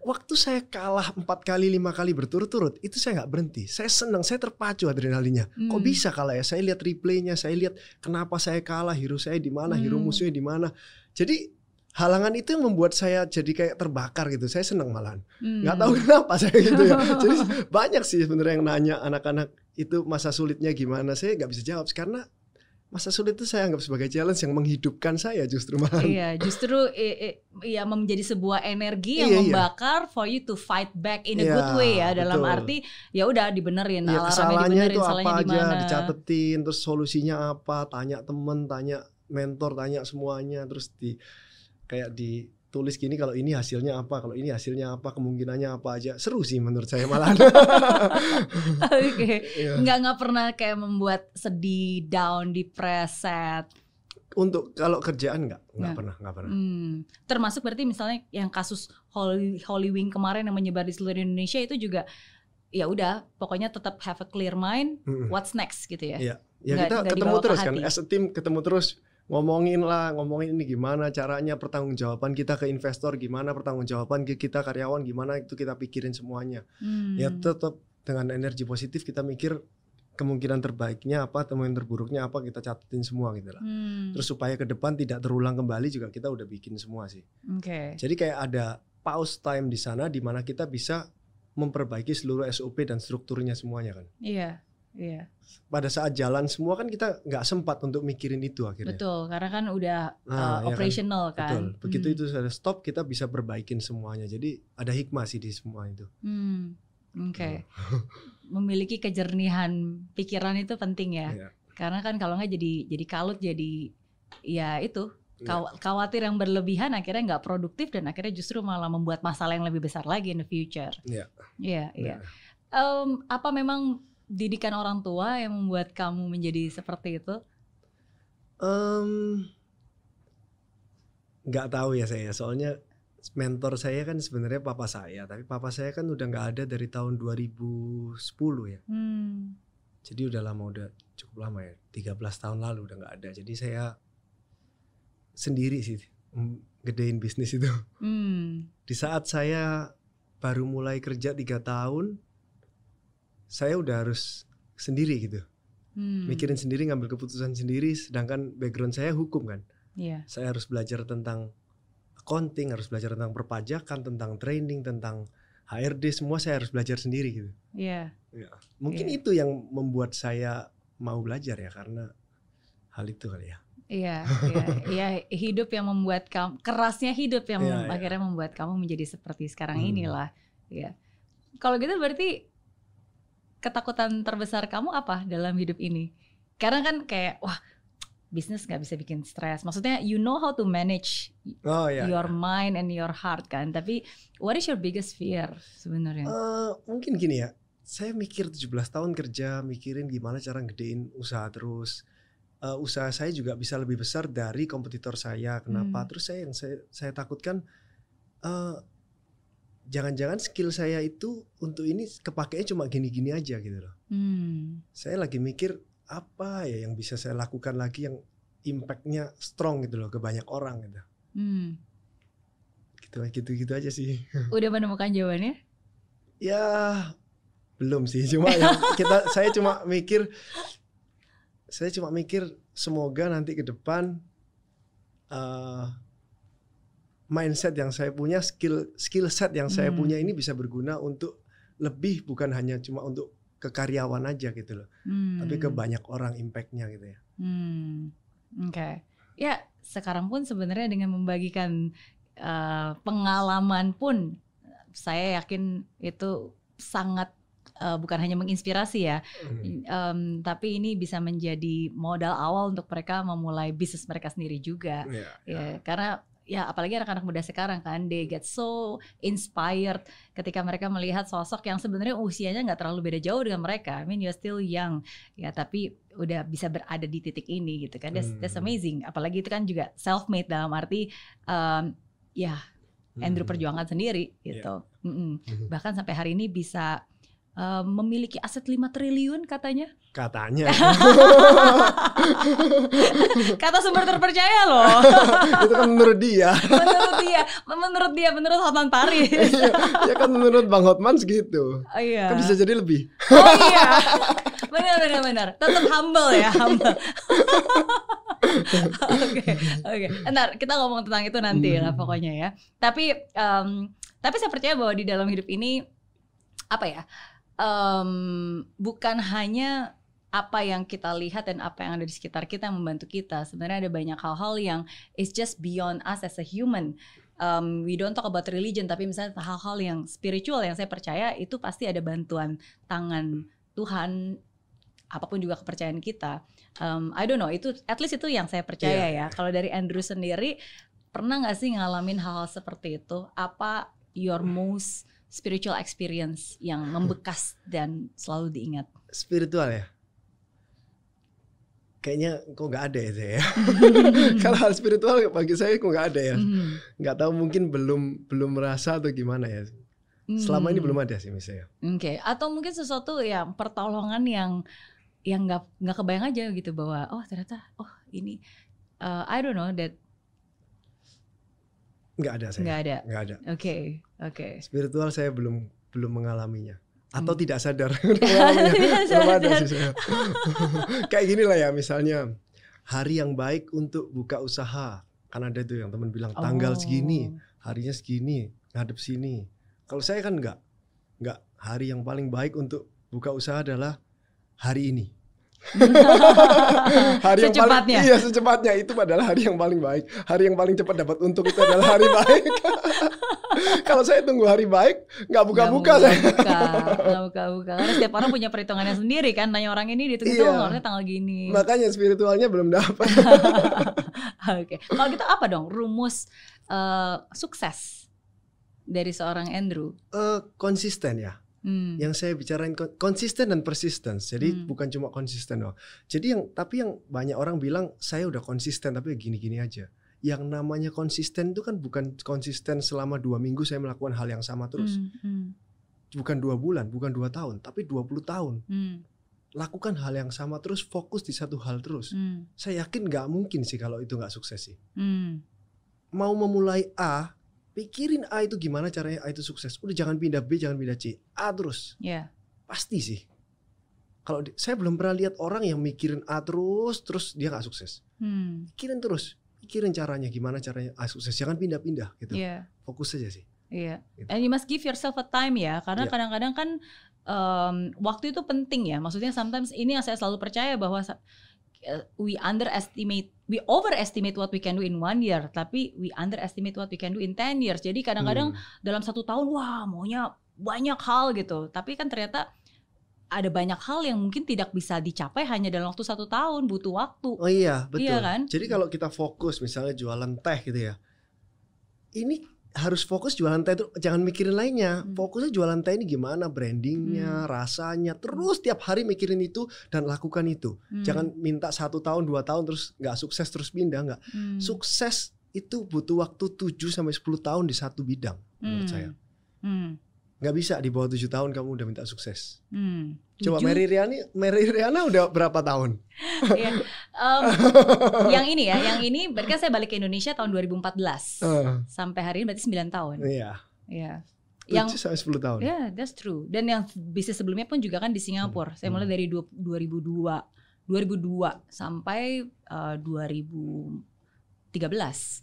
Waktu saya kalah empat kali lima kali berturut-turut, itu saya nggak berhenti. Saya senang, saya terpacu adrenalinnya. Kok
Hmm.
bisa kalah ya? Saya lihat replaynya, saya lihat kenapa saya kalah, hero saya di mana, hero
Hmm.
musuhnya di mana. Jadi halangan itu yang membuat saya jadi kayak terbakar gitu. Saya senang malahan.
Hmm.
Nggak tahu kenapa saya gitu ya. Jadi banyak sih sebenarnya yang nanya anak-anak itu masa sulitnya gimana. Saya nggak bisa jawab karena masa sulit itu saya anggap sebagai challenge yang menghidupkan saya justru malah.
Iya, justru i- i- ya menjadi sebuah energi yang
Iya, iya.
membakar for you to fight back in a
Iya,
good way ya. Dalam
betul.
arti ya udah dibenerin,
Ya,
alarmnya
kesalahannya
dibenerin,
itu apa
di
aja
mana.
dicatetin, terus solusinya apa, tanya temen, tanya mentor, tanya semuanya, terus di kayak ditulis gini kalau ini hasilnya apa, kalau ini hasilnya apa, kemungkinannya apa aja. Seru sih menurut saya malah.
Oke.
Iya.
Nggak nggak pernah kayak membuat sedih, down, depressed.
Untuk kalau kerjaan nggak, nggak pernah, nggak pernah.
Hmm. Termasuk berarti misalnya yang kasus Holy, Holy Wing kemarin yang menyebar di seluruh Indonesia itu juga ya udah pokoknya tetap have a clear mind
Mm-mm.
what's next gitu ya.
Iya. Ya
Nggak-
kita
nggak
ketemu
dibawa ke
terus kan, as a team ketemu terus ngomongin lah, ngomongin ini gimana caranya pertanggungjawaban kita ke investor gimana, pertanggungjawaban ke kita karyawan gimana itu kita pikirin semuanya.
Hmm.
Ya tetap dengan energi positif kita mikir kemungkinan terbaiknya apa, kemungkinan terburuknya apa kita catetin semua gitu lah.
Hmm.
Terus supaya ke depan tidak terulang kembali juga kita udah bikin semua sih.
Oke.
Jadi kayak ada pause time di sana di mana kita bisa memperbaiki seluruh SOP dan strukturnya semuanya kan.
Iya. Iya.
Pada saat jalan semua kan kita nggak sempat untuk mikirin itu akhirnya.
Betul, karena kan udah
Nah,
uh,
ya kan?
operational kan.
Betul. Begitu
Hmm.
itu sudah stop kita bisa perbaikin semuanya. Jadi ada hikmah sih di semua itu.
Hmm. Oke. Memiliki kejernihan pikiran itu penting ya.
Iya.
Karena kan kalau nggak jadi jadi kalut jadi ya itu
Iya.
khawatir yang berlebihan akhirnya nggak produktif dan akhirnya justru malah membuat masalah yang lebih besar lagi in the future.
Iya.
Iya, iya.
Nah,
Em, apa memang didikan orang tua yang membuat kamu menjadi seperti itu?
em, nggak tahu ya saya. Soalnya mentor saya kan sebenarnya papa saya, tapi papa saya kan udah nggak ada dari tahun 2010 ya.
Hmm.
Jadi udah lama udah cukup lama ya. 13 tahun lalu udah nggak ada. Jadi saya sendiri sih gedein bisnis itu.
Hmm.
Di saat saya baru mulai kerja tiga tahun, saya udah harus sendiri gitu.
Hmm.
Mikirin sendiri, ngambil keputusan sendiri. Sedangkan background saya hukum kan.
Iya.
Saya harus belajar tentang accounting, harus belajar tentang perpajakan, tentang training, tentang HRD. Semua saya harus belajar sendiri gitu.
Iya.
Mungkin
Iya.
itu yang membuat saya mau belajar ya karena hal itu kali ya.
Iya, iya, iya, hidup yang membuat kamu kerasnya hidup yang
Iya,
mem-
iya.
akhirnya membuat kamu menjadi seperti sekarang
Hmm.
inilah. Iya. Kalau gitu berarti ketakutan terbesar kamu apa dalam hidup ini? Karena kan kayak wah bisnis nggak bisa bikin stres. Maksudnya you know how to manage
Oh ya.
your mind and your heart kan. Tapi what is your biggest fear sebenarnya?
Eh, mungkin gini ya. Saya mikir 17 tahun kerja, mikirin gimana cara gedein usaha terus. Eh, usaha saya juga bisa lebih besar dari kompetitor saya. Kenapa?
Hmm.
Terus saya yang saya, saya takutkan eh, jangan-jangan skill saya itu untuk ini kepakainya cuma gini-gini aja gitu loh.
Hmm.
Saya lagi mikir apa ya yang bisa saya lakukan lagi yang impactnya strong gitu loh ke banyak orang gitu.
Hmm.
Gitu gitu gitu aja sih.
Udah menemukan jawabannya?
Ya belum sih, cuma ya kita saya cuma mikir saya cuma mikir semoga nanti ke depan eh, mindset yang saya punya, skill skill set yang saya
Hmm.
punya ini bisa berguna untuk lebih bukan hanya cuma untuk ke karyawan aja gitu loh,
Hmm.
tapi ke banyak orang impactnya gitu ya.
Hmm, oke. Ya sekarang pun sebenarnya dengan membagikan uh, pengalaman pun saya yakin itu sangat uh, bukan hanya menginspirasi ya,
Hmm.
um, tapi ini bisa menjadi modal awal untuk mereka memulai bisnis mereka sendiri juga.
Ya,
Ya, karena ya apalagi anak-anak muda sekarang kan they get so inspired ketika mereka melihat sosok yang sebenarnya usianya nggak terlalu beda jauh dengan mereka. I mean you're still young ya tapi udah bisa berada di titik ini gitu kan. That's, that's
Hmm.
amazing. Apalagi itu kan juga self made dalam arti um, ya Andrew
Hmm.
perjuangan sendiri gitu. Mm-mm.
Mhm.
Bahkan sampai hari ini bisa um, memiliki aset 5 triliun katanya.
Katanya
Kata sumber terpercaya loh.
itu kan menurut dia.
menurut dia, menurut dia, menurut Hotman Paris.
Ya kan menurut Bang Hotman segitu.
Oh iya.
Kan bisa jadi lebih.
Oh iya. Benar benar benar. Tetap humble ya, humble. Oke, oke. Ntar kita ngomong tentang itu nanti lah
Hmm.
pokoknya ya. Tapi em, tapi saya percaya bahwa di dalam hidup ini apa ya? Em, bukan hanya apa yang kita lihat dan apa yang ada di sekitar kita yang membantu kita. Sebenarnya ada banyak hal-hal yang is just beyond us as a human. Um, we don't talk about religion, tapi misalnya hal-hal yang spiritual yang saya percaya itu pasti ada bantuan tangan Tuhan, apa pun juga kepercayaan kita. Um, I don't know, itu at least itu yang saya percaya ya. Kalau dari Andrew sendiri, pernah nggak sih ngalamin hal-hal seperti itu? Apa your most spiritual experience yang membekas dan selalu diingat?
Spiritual ya. Kayaknya kok nggak ada ya saya. Kalau hal spiritual bagi saya kok nggak ada ya.
Mhm.
Nggak tahu mungkin belum belum merasa atau gimana ya. Selama ini
Hmm.
belum ada sih misalnya.
Oke, atau mungkin sesuatu yang pertolongan yang yang nggak nggak kebayang aja gitu bahwa oh ternyata oh ini uh, I don't know that
nggak ada saya.
Nggak ada.
nggak ada.
Oke, oke.
spiritual saya belum belum mengalaminya. Atau
Hmm.
tidak sadar. Mengalaminya. Belum ada sih saya. Kayak gini lah ya misalnya hari yang baik untuk buka usaha. Kan ada tuh yang teman bilang tanggal
Oh.
segini harinya segini ngadep sini. Kalau saya kan nggak nggak. Hari yang paling baik untuk buka usaha adalah hari ini hari yang paling
Secepatnya.
iya secepatnya itu adalah hari yang paling baik hari yang paling cepat dapat untung itu adalah hari baik kalau saya tunggu hari baik nggak buka-buka
Nggak
saya
buka, nggak buka-buka. Karena setiap orang punya perhitungannya sendiri kan. Nanya orang ini dihitung itu
Iya.
harusnya tanggal gini.
makanya spiritualnya belum dapat
Oke. Kalau gitu apa dong rumus eh, sukses dari seorang Andrew?
Eh, konsisten ya
Hmm.
yang saya bicarain kon- konsisten dan persistence. Jadi
Hmm.
bukan cuma konsisten doang. Jadi yang tapi yang banyak orang bilang saya udah konsisten tapi gini-gini aja. Yang namanya konsisten itu kan bukan konsisten selama dua minggu saya melakukan hal yang sama terus.
Hmm, hmm,
Bukan dua bulan, bukan dua tahun, tapi 20 tahun.
hmm,
Lakukan hal yang sama terus, fokus di satu hal terus.
hmm,
Saya yakin nggak mungkin sih kalau itu nggak sukses sih.
hmm.
Mau memulai A, pikirin A itu gimana caranya A itu sukses. Udah jangan pindah B, jangan pindah C. A terus.
Ya.
pasti sih kalau saya belum pernah lihat orang yang mikirin A terus terus dia nggak sukses
Hmm.
pikirin terus pikirin caranya gimana caranya A sukses jangan pindah-pindah gitu
Iya.
fokus saja sih
Iya.
Gitu.
And you must give yourself a time ya, karena
Iya.
kadang-kadang kan em, waktu itu penting ya. Maksudnya sometimes ini yang saya selalu percaya bahwa eh, we underestimate, we overestimate what we can do in one year, tapi we underestimate what we can do in 10 years. Jadi kadang-kadang
Hmm.
dalam satu tahun, wah maunya banyak hal gitu, tapi kan ternyata ada banyak hal yang mungkin tidak bisa dicapai hanya dalam waktu satu tahun, butuh waktu.
oh iya betul
Iya kan?
jadi kalau kita fokus misalnya jualan teh gitu ya ini harus fokus jualan teh itu jangan mikirin lainnya
Hmm.
fokusnya jualan teh ini gimana brandingnya rasanya terus tiap hari mikirin itu dan lakukan itu
Hmm.
jangan minta satu tahun dua tahun terus nggak sukses terus pindah nggak
Hmm.
sukses itu butuh waktu 7 sampai 10 tahun di satu bidang menurut
Hmm.
saya.
Hmm.
Nggak bisa di bawah 7 tahun kamu udah minta sukses.
Hmm.
Coba
Tujuh
Mary Riana, Mary Riana udah berapa tahun?
Em, yang ini ya, yang ini berarti kan saya balik ke Indonesia tahun 2014.
Eh,
Sampai hari ini berarti 9 tahun.
iya.
Iya.
7
Yang
sampai 10 tahun.
ya, that's true. Dan yang bisnis sebelumnya pun juga kan di Singapura. Saya mulai
Hmm.
dari du- 2002. 2002 sampai eh, 2013.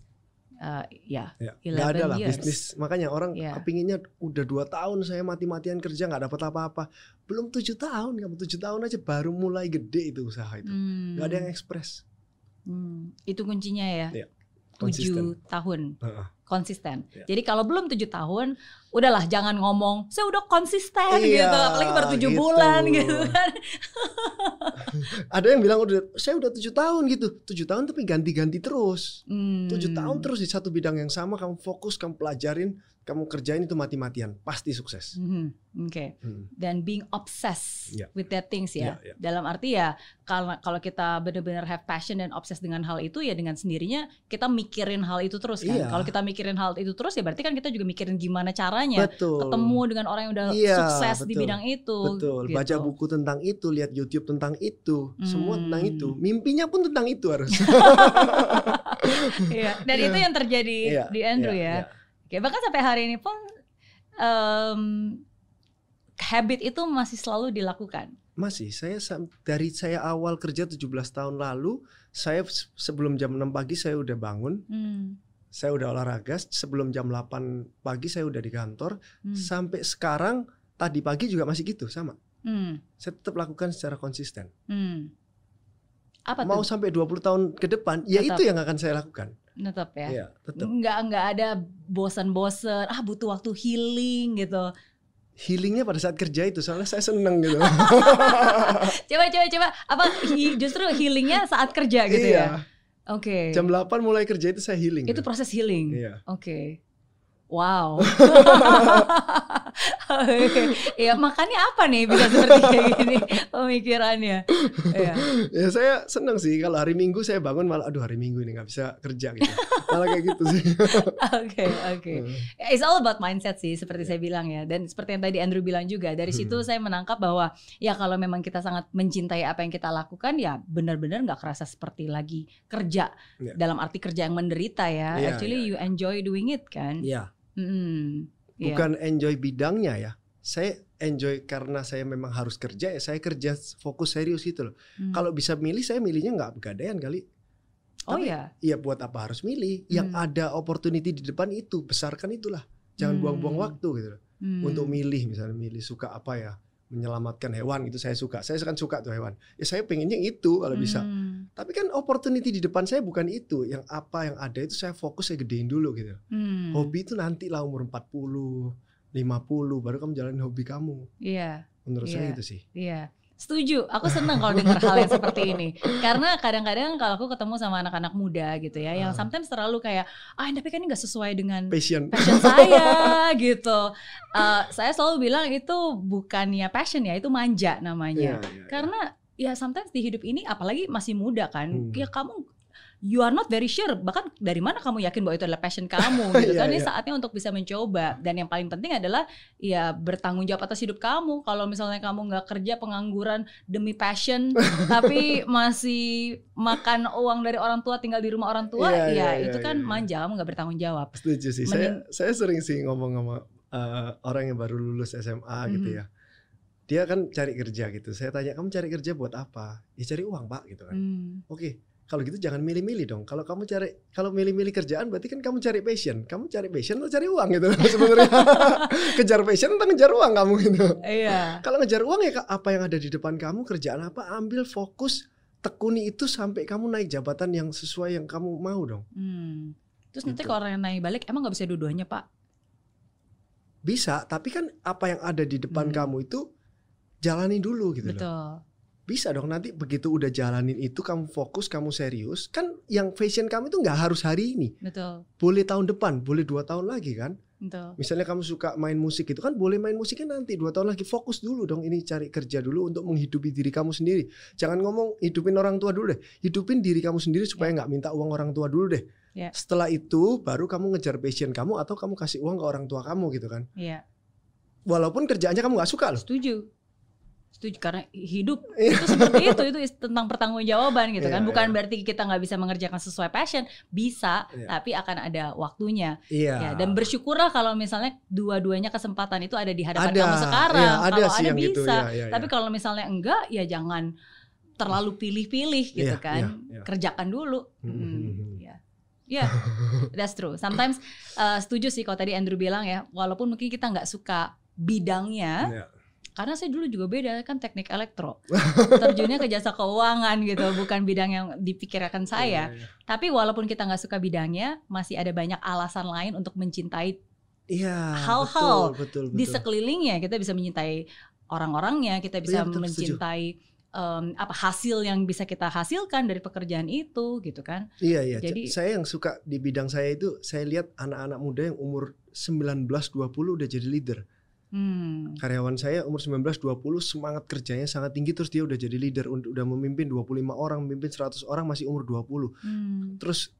Eh, ya,
Ya,
11
nggak ada lah
years.
bisnis. Makanya orang
Iya.
kepinginnya udah dua tahun saya mati-matian kerja nggak dapat apa-apa. Belum tujuh tahun, kamu tujuh tahun aja baru mulai gede itu usaha itu.
Hmm.
Nggak ada yang ekspres.
Hmm, Itu kuncinya ya.
Iya,
Tujuh tahun
Heeh.
Konsisten.
Iya.
Jadi kalau belum tujuh tahun, udahlah jangan ngomong saya udah konsisten
Iya,
gitu, apalagi baru tujuh
gitu.
bulan gitu kan.
Ada yang bilang udah saya udah tujuh tahun gitu. Tujuh tahun tapi ganti-ganti terus.
Hmm.
tujuh tahun terus di satu bidang yang sama kamu fokus kamu pelajarin kamu kerjain itu mati-matian pasti sukses
Mhm, Oke.
Hmm.
Dan being obsessed
Iya.
with that things ya.
Iya, iya.
Dalam arti ya kalau kalau kita benar-benar have passion dan obsessed dengan hal itu ya dengan sendirinya kita mikirin hal itu terus kan.
Iya.
Kalau kita mikirin hal itu terus ya berarti kan kita juga mikirin gimana caranya
betul
ketemu dengan orang yang udah
Iya,
sukses di
betul.
bidang itu.
betul
gitu.
baca buku tentang itu lihat YouTube tentang itu semua
Hmm.
tentang itu mimpinya pun tentang itu harus
Iya. Dan itu yang terjadi
Iya,
di Andrew
iya,
ya.
iya.
Oke, bahkan sampai hari ini pun em, habit itu masih selalu dilakukan.
masih. Saya dari saya awal kerja 17 tahun lalu saya se- sebelum jam 6 pagi saya udah bangun.
Hmm,
saya udah olahraga sebelum jam 8 pagi saya udah di kantor.
Hmm,
sampai sekarang tadi pagi juga masih gitu sama.
Hmm,
saya tetap lakukan secara konsisten.
Hmm. Apa
mau
tuh?
sampai 20 tahun ke depan ya
Tetap.
itu yang akan saya lakukan
Tetap ya.
Iya, tetap
Nggak nggak ada bosan-bosan. Ah butuh waktu healing gitu.
healingnya pada saat kerja itu soalnya saya seneng gitu
Coba coba coba. Apa justru healingnya saat kerja gitu
iya
ya? Oke.
jam 8 mulai kerja itu saya healing
Itu
tuh.
proses healing.
iya
Oke. Wow. ya makanya apa nih bisa seperti kayak gini pemikirannya.
Ya. ya saya senang sih kalau hari Minggu saya bangun malah aduh hari Minggu ini nggak bisa kerja gitu. malah kayak gitu sih.
Oke oke. It's all about mindset sih seperti yeah. saya bilang ya dan seperti yang tadi Andrew bilang juga dari situ hmm. saya menangkap bahwa ya kalau memang kita sangat mencintai apa yang kita lakukan ya benar-benar nggak kerasa seperti lagi kerja yeah. dalam arti kerja yang menderita ya. Yeah, Actually yeah, you enjoy doing it kan.
Iya. Yeah. Hmm. Iya. bukan yeah. enjoy bidangnya ya saya enjoy karena saya memang harus kerja ya saya kerja fokus serius gitu loh hmm. kalau bisa milih saya milihnya nggak begadaian kali
oh ya
iya buat apa harus milih yang hmm. ada opportunity di depan itu besarkan itulah jangan buang-buang hmm. waktu gitu loh hmm. untuk milih misalnya milih suka apa ya menyelamatkan hewan itu saya suka. Saya kan suka tuh hewan. Ya saya pengennya itu kalau bisa. Hmm. Tapi kan opportunity di depan saya bukan itu. Yang apa yang ada itu saya fokus saya gedein dulu gitu. Hmm. Hobi itu nanti lah umur 40, 50 baru kamu jalanin hobi kamu.
Iya.
Menurut
yeah.
saya itu sih.
Iya. Setuju, aku senang kalau dengar hal yang seperti ini. Karena kadang-kadang kalau aku ketemu sama anak-anak muda gitu ya, yang ah. sometimes terlalu kayak, ah tapi kan ini gak sesuai dengan
passion,
passion saya gitu. Uh, saya selalu bilang itu bukannya passion ya, itu manja namanya. Yeah, yeah, yeah. Karena ya sometimes di hidup ini, apalagi masih muda kan, hmm. ya kamu you are not very sure bahkan dari mana kamu yakin bahwa itu adalah passion kamu gitu yeah, kan ini yeah. saatnya untuk bisa mencoba dan yang paling penting adalah ya bertanggung jawab atas hidup kamu kalau misalnya kamu nggak kerja pengangguran demi passion tapi masih makan uang dari orang tua tinggal di rumah orang tua yeah, ya yeah, itu yeah, kan yeah, manja kamu nggak bertanggung jawab
setuju sih Mending, saya saya sering sih ngomong sama uh, orang yang baru lulus SMA mm -hmm. gitu ya dia kan cari kerja gitu. Saya tanya kamu cari kerja buat apa? Ya cari uang pak gitu kan. Mm. Oke, okay kalau gitu jangan milih-milih dong. Kalau kamu cari kalau milih-milih kerjaan berarti kan kamu cari passion. Kamu cari passion atau cari uang gitu sebenarnya. kejar passion atau ngejar uang kamu gitu.
Iya.
Kalau ngejar uang ya apa yang ada di depan kamu kerjaan apa ambil fokus tekuni itu sampai kamu naik jabatan yang sesuai yang kamu mau dong.
Hmm. Terus gitu. nanti kalau orang yang naik balik emang nggak bisa dua-duanya pak?
Bisa, tapi kan apa yang ada di depan hmm. kamu itu jalani dulu gitu
Betul. loh.
Bisa dong nanti begitu udah jalanin itu kamu fokus, kamu serius, kan yang fashion kamu itu nggak harus hari ini.
Betul.
Boleh tahun depan, boleh dua tahun lagi kan.
Betul.
Misalnya kamu suka main musik itu kan boleh main musiknya nanti dua tahun lagi fokus dulu dong ini cari kerja dulu untuk menghidupi diri kamu sendiri. Jangan ngomong hidupin orang tua dulu deh, hidupin diri kamu sendiri supaya ya. nggak yeah. minta uang orang tua dulu deh. Yeah. Setelah itu baru kamu ngejar passion kamu atau kamu kasih uang ke orang tua kamu gitu kan.
Iya. Yeah.
Walaupun kerjaannya kamu nggak suka loh.
Setuju setuju karena hidup iya. itu seperti itu itu tentang pertanggungjawaban gitu kan. Iya, bukan yeah. berarti kita nggak bisa mengerjakan sesuai passion bisa yeah. tapi akan ada waktunya.
Yeah.
ya dan bersyukurlah kalau misalnya dua-duanya kesempatan itu ada di hadapan ada, kamu sekarang. yeah, ada kalau ada bisa. Gitu, yeah, yeah, tapi kalau misalnya enggak ya jangan terlalu pilih-pilih gitu kan. kerjakan dulu. Hmm, ya yeah, that's true. Sometimes uh, setuju sih kalau tadi Andrew bilang ya walaupun mungkin kita nggak suka bidangnya yeah karena saya dulu juga beda kan teknik elektro. Terjunnya ke jasa keuangan gitu bukan bidang yang dipikirkan saya. yeah, yeah. tapi walaupun kita nggak suka bidangnya masih ada banyak alasan lain untuk mencintai
Iya,
hal-hal di sekelilingnya. Kita bisa mencintai orang-orangnya kita bisa ya, betul, mencintai um, apa hasil yang bisa kita hasilkan dari pekerjaan itu gitu kan.
Iya iya. Jadi saya yang suka di bidang saya itu saya lihat anak-anak muda yang umur 19 20 udah jadi leader Hmm. Karyawan saya umur 19 20 semangat kerjanya sangat tinggi terus dia udah jadi leader udah memimpin 25 orang, memimpin 100 orang masih umur 20. Hmm. Terus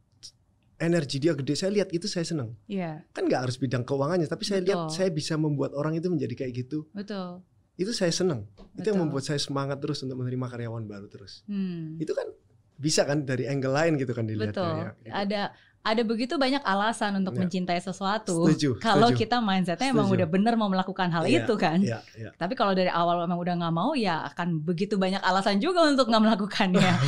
energi dia gede. Saya lihat itu saya senang.
Yeah.
Kan nggak harus bidang keuangannya, tapi saya Betul. lihat saya bisa membuat orang itu menjadi kayak gitu.
Betul.
Itu saya senang. Itu yang membuat saya semangat terus untuk menerima karyawan baru terus. Hmm. Itu kan bisa kan dari angle lain gitu kan dilihat
Betul.
Ya,
gitu. Ada ada begitu banyak alasan untuk ya. mencintai sesuatu.
Setuju.
Kalau kita mindsetnya emang udah bener mau melakukan hal ya, itu kan.
Ya, ya.
Tapi kalau dari awal memang udah nggak mau, ya akan begitu banyak alasan juga untuk nggak melakukannya.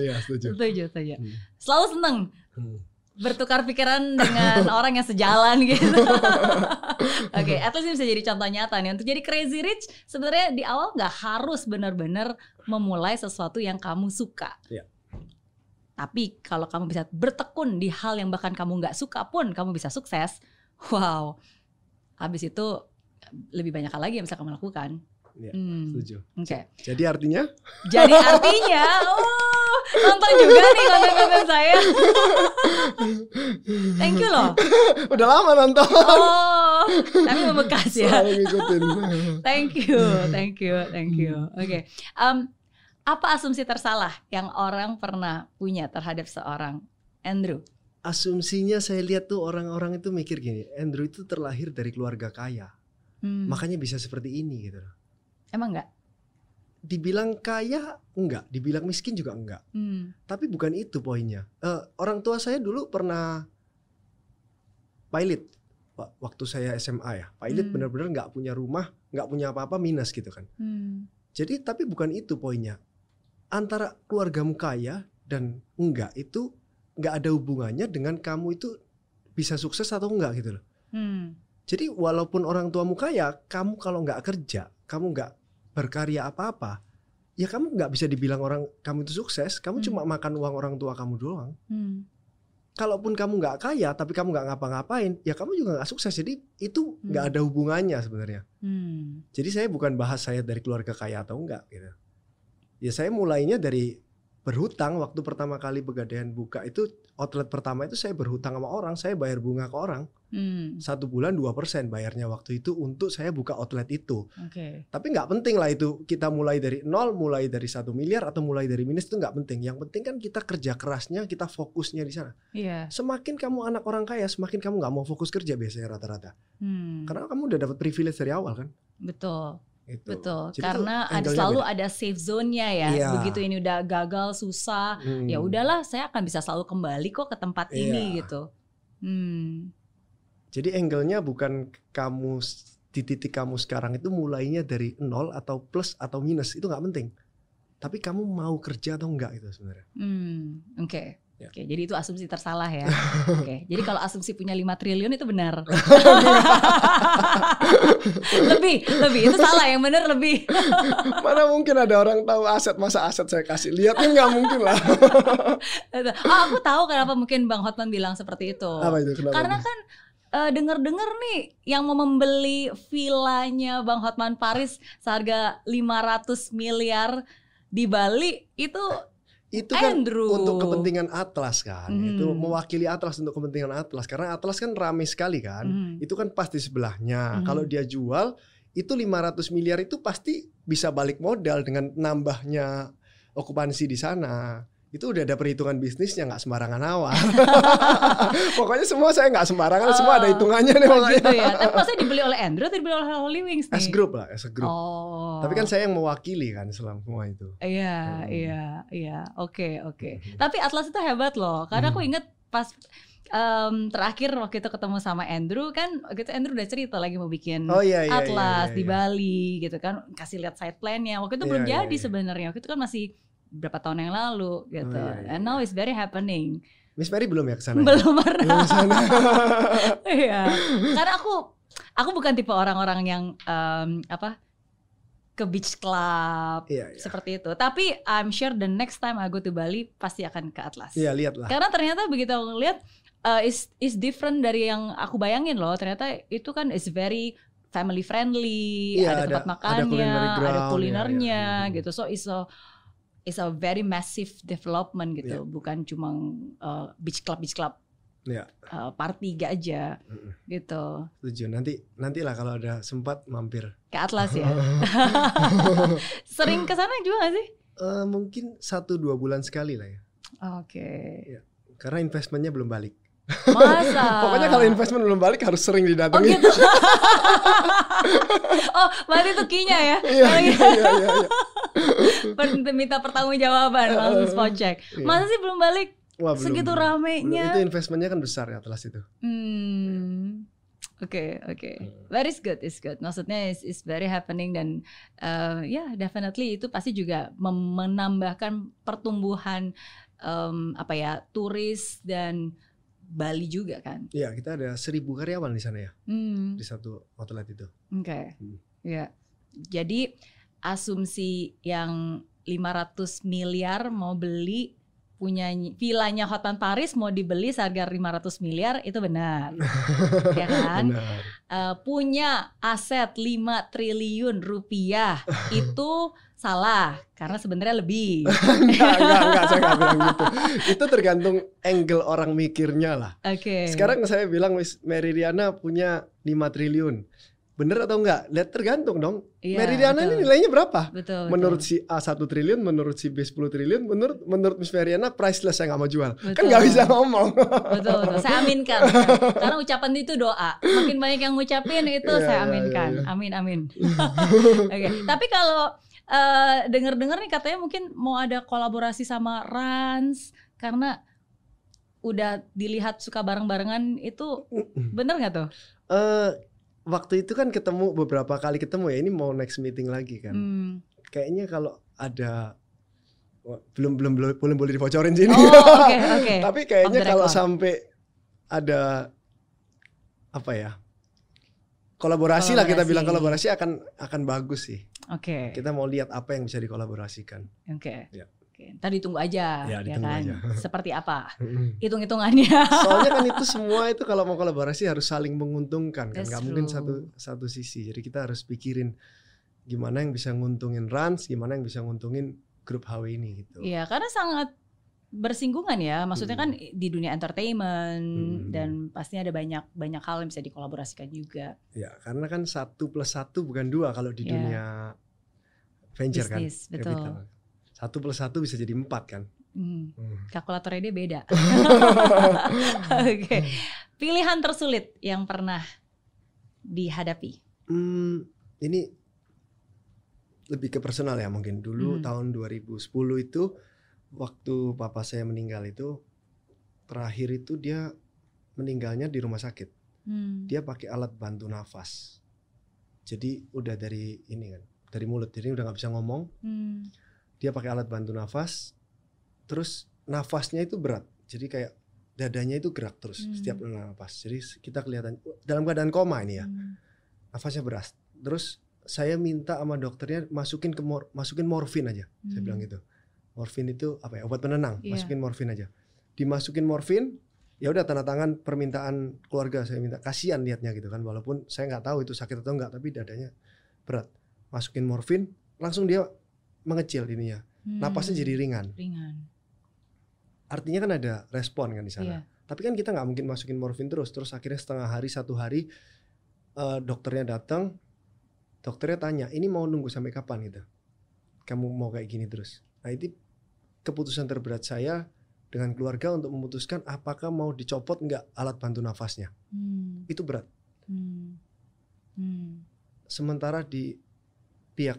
Iya setuju.
Setuju, setuju. Hmm. Selalu seneng. Hmm bertukar pikiran dengan orang yang sejalan gitu. Oke, okay, at least bisa jadi contoh nyata nih. Untuk jadi crazy rich, sebenarnya di awal nggak harus benar-benar memulai sesuatu yang kamu suka.
Ya.
Tapi kalau kamu bisa bertekun di hal yang bahkan kamu nggak suka pun kamu bisa sukses, wow. Habis itu lebih banyak hal lagi yang bisa kamu lakukan.
Ya, hmm. setuju.
Oke. Okay.
Jadi artinya?
Jadi artinya, oh nonton juga nih konten-konten saya. Thank you loh.
Udah lama nonton.
Oh, tapi membekas ya.
Selalu ngikutin.
Thank you, thank you, thank you. Oke, Em, apa asumsi tersalah yang orang pernah punya terhadap seorang Andrew?
Asumsinya saya lihat tuh orang-orang itu mikir gini, Andrew itu terlahir dari keluarga kaya,
Hmm,
makanya bisa seperti ini gitu.
emang nggak?
Dibilang kaya enggak, dibilang miskin juga enggak.
Hmm,
Tapi bukan itu poinnya. Eh, orang tua saya dulu pernah pilot Wa- waktu saya SMA ya. Pilot
Hmm.
benar-benar nggak punya rumah, nggak punya apa-apa minus gitu kan.
hmm,
Jadi tapi bukan itu poinnya. Antara keluargamu kaya dan enggak itu nggak ada hubungannya dengan kamu itu bisa sukses atau enggak gitu loh.
hmm,
Jadi walaupun orang tuamu kaya, kamu kalau nggak kerja, kamu nggak berkarya apa-apa, ya kamu nggak bisa dibilang orang kamu itu sukses. Kamu
Hmm.
cuma makan uang orang tua kamu doang.
hmm,
Kalaupun kamu nggak kaya, tapi kamu nggak ngapa-ngapain, ya kamu juga nggak sukses. Jadi itu nggak
Hmm.
ada hubungannya sebenarnya.
hmm,
Jadi saya bukan bahas saya dari keluarga kaya atau enggak gitu. Ya saya mulainya dari berhutang waktu pertama kali Pegadaian buka itu outlet pertama itu saya berhutang sama orang, saya bayar bunga ke orang
hmm,
satu bulan 2% bayarnya waktu itu untuk saya buka outlet itu.
oke,
Tapi nggak penting lah itu kita mulai dari nol, mulai dari satu miliar atau mulai dari minus itu nggak penting. Yang penting kan kita kerja kerasnya, kita fokusnya di sana.
iya,
Semakin kamu anak orang kaya, semakin kamu nggak mau fokus kerja biasanya rata-rata.
hmm,
Karena kamu udah dapat privilege dari awal kan.
betul.
Itu.
Betul,
Jadi
karena ada selalu
beda.
ada safe zone-nya ya.
Iya.
Begitu ini udah gagal, susah,
Hmm.
ya udahlah, saya akan bisa selalu kembali kok ke tempat ini
Iya.
gitu. Hmm,
Jadi angle-nya bukan kamu di titik kamu sekarang itu mulainya dari nol atau plus atau minus itu nggak penting. Tapi kamu mau kerja atau enggak itu sebenarnya.
hmm, oke.
Ya.
Oke, jadi itu asumsi tersalah ya. Oke, jadi kalau asumsi punya 5 triliun itu benar. lebih, lebih itu salah yang benar lebih.
Mana mungkin ada orang tahu aset masa aset saya kasih lihat kan nggak mungkin lah.
Oh, aku tahu kenapa mungkin Bang Hotman bilang seperti itu.
Apa itu kenapa?
Karena kan eh, denger-dengar nih yang mau membeli villanya Bang Hotman Paris seharga 500 miliar di Bali itu
itu kan
Andrew.
untuk kepentingan Atlas kan.
Hmm.
Itu mewakili Atlas untuk kepentingan Atlas karena Atlas kan ramai sekali kan.
Mhm.
Itu kan pasti sebelahnya.
Mhm.
Kalau dia jual itu 500 miliar itu pasti bisa balik modal dengan nambahnya okupansi di sana. Itu udah ada perhitungan bisnisnya nggak sembarangan awal. pokoknya semua saya nggak sembarangan, semua ada
Oh.
hitungannya nih
Oh,
pokoknya.
gitu ya. Tapi maksudnya dibeli oleh Andrew atau dibeli oleh Holy Wings nih?
As group lah, as a group.
Oh.
Tapi kan saya yang mewakili kan selama semua itu.
Iya,
Hmm.
iya, iya. Oke, oke.
Mhm.
Tapi Atlas itu hebat loh. Karena aku
Hmm.
inget pas em, terakhir waktu itu ketemu sama Andrew kan waktu itu Andrew udah cerita lagi mau bikin
Oh iya iya. iya,
Atlas
iya,
di
iya.
Bali gitu kan kasih lihat side plan-nya waktu itu
Iya,
belum
iya,
jadi
iya.
sebenarnya waktu itu kan masih berapa tahun yang lalu gitu
iya, iya,
and now it's very happening
Miss Mary belum ya ke sana? ya?
belum pernah
sana.
iya karena aku aku bukan tipe orang-orang yang em, apa ke beach club
Iya, iya.
seperti itu tapi I'm sure the next time I go to Bali pasti akan ke Atlas
Iya, lihatlah.
karena ternyata begitu aku lihat uh, is is different dari yang aku bayangin loh. Ternyata itu kan is very family friendly,
Iya,
ada
ada-
tempat
ada
makannya, ada,
ground,
kulinernya
iya, iya.
gitu. So it's a it's a very massive development gitu,
Iya.
bukan cuma uh, beach club beach club
Iya.
uh, party gak aja
Mm-mm.
gitu.
Setuju. Nanti nantilah kalau ada sempat mampir.
Ke Atlas ya. Sering ke sana juga gak sih?
Eh, mungkin satu dua bulan sekali lah ya.
Oke.
Karena investmentnya belum balik.
Masa?
Pokoknya kalau investment belum balik harus sering
Oh
didatangi.
gitu. oh, berarti itu kinya ya.
Iya, iya,
gitu.
iya, iya, iya.
Per- minta pertangojawaban langsung spot check.
Iya.
Masa sih belum balik?
Wah, belum,
Segitu ramenya.
Belum. Itu investmentnya kan besar ya Atlas itu.
Hmm. Oke, oke. Very good, is good. Maksudnya is, is very happening dan uh, ya definitely itu pasti juga menambahkan pertumbuhan um, apa ya turis dan Bali juga kan.
Iya, kita ada seribu karyawan di sana ya
Hmm.
di satu outlet itu.
Oke.
Hmm.
Ya. Jadi asumsi yang 500 miliar mau beli punya villanya Hotman Paris mau dibeli seharga 500 miliar itu benar. ya kan?
Benar.
Uh, punya aset 5 triliun rupiah itu salah karena sebenarnya lebih.
enggak, enggak, enggak, saya enggak bilang gitu. Itu tergantung angle orang mikirnya lah.
Oke. Okay.
Sekarang saya bilang Miss Meridiana punya 5 triliun. Bener atau enggak? Lihat tergantung dong.
Iya,
Meridiana
betul.
ini nilainya berapa?
Betul.
menurut
betul.
si A 1 triliun, menurut si B 10 triliun, menurut menurut Miss Meridiana priceless saya nggak mau jual. Kan
Betul.
nggak bisa ngomong.
betul, betul. Saya aminkan. Karena ucapan itu doa. Makin banyak yang ngucapin itu
Iya,
saya
iya,
aminkan.
iya.
Amin amin. Oke. Tapi kalau eh, dengar-dengar nih katanya mungkin mau ada kolaborasi sama Rans karena udah dilihat suka bareng-barengan itu bener nggak tuh?
Eh waktu itu kan ketemu beberapa kali ketemu ya. Ini mau next meeting lagi kan.
Hmm.
Kayaknya kalau ada wah, belum belum belum belum boleh dibocorin sini.
Oh oke oke.
Tapi kayaknya kalau sampai ada apa ya? Kolaborasi, lah kita
Kolaborasi.
bilang kolaborasi akan akan bagus sih.
Oke
Kita mau lihat apa yang bisa dikolaborasikan.
oke.
Ya.
Oke. Tadi tunggu aja
Ya,
ya, kan.
aja.
Seperti apa? Hitung-hitungannya.
Soalnya kan itu semua itu kalau mau kolaborasi harus saling menguntungkan kan,
That's
nggak mungkin satu satu sisi. Jadi kita harus pikirin gimana yang bisa nguntungin Rans, gimana yang bisa nguntungin grup HW ini gitu.
Iya, karena sangat bersinggungan ya. Maksudnya
Hmm.
kan di dunia entertainment
Hmm.
dan pastinya ada banyak banyak hal yang bisa dikolaborasikan juga.
Ya, karena kan satu plus satu bukan dua kalau di
Ya.
dunia venture
Bisnis,
kan.
betul.
capital. Satu plus satu bisa jadi empat kan.
Hmm.
Hmm.
Kalkulatornya dia beda. Oke. Pilihan tersulit yang pernah dihadapi.
Hmm, ini lebih ke personal ya mungkin. Dulu
Hmm.
tahun 2010 itu waktu papa saya meninggal itu terakhir itu dia meninggalnya di rumah sakit.
Hmm.
Dia pakai alat bantu nafas. Jadi udah dari ini kan, dari mulut. Jadi udah nggak bisa ngomong.
Hmm.
Dia pakai alat bantu nafas. Terus nafasnya itu berat. Jadi kayak dadanya itu gerak terus
Hmm.
setiap nafas. Jadi kita kelihatan dalam keadaan koma ini ya
Hmm.
nafasnya berat. Terus saya minta sama dokternya masukin ke mor- masukin morfin aja. Saya
Hmm.
bilang gitu. Morfin itu apa ya? Obat penenang.
Iya.
Masukin morfin aja. Dimasukin morfin, ya udah tanda tangan permintaan keluarga saya minta. Kasihan liatnya gitu kan walaupun saya nggak tahu itu sakit atau enggak tapi dadanya berat. Masukin morfin, langsung dia mengecil ininya. Napasnya
Hmm.
jadi ringan.
ringan.
Artinya kan ada respon kan di sana.
Iya.
Tapi kan kita nggak mungkin masukin morfin terus. Terus akhirnya setengah hari satu hari eh, dokternya datang, dokternya tanya, ini mau nunggu sampai kapan gitu? Kamu mau kayak gini terus? Nah itu keputusan terberat saya dengan keluarga untuk memutuskan apakah mau dicopot nggak alat bantu nafasnya.
Hmm.
Itu berat.
Hmm. Hmm.
Sementara di pihak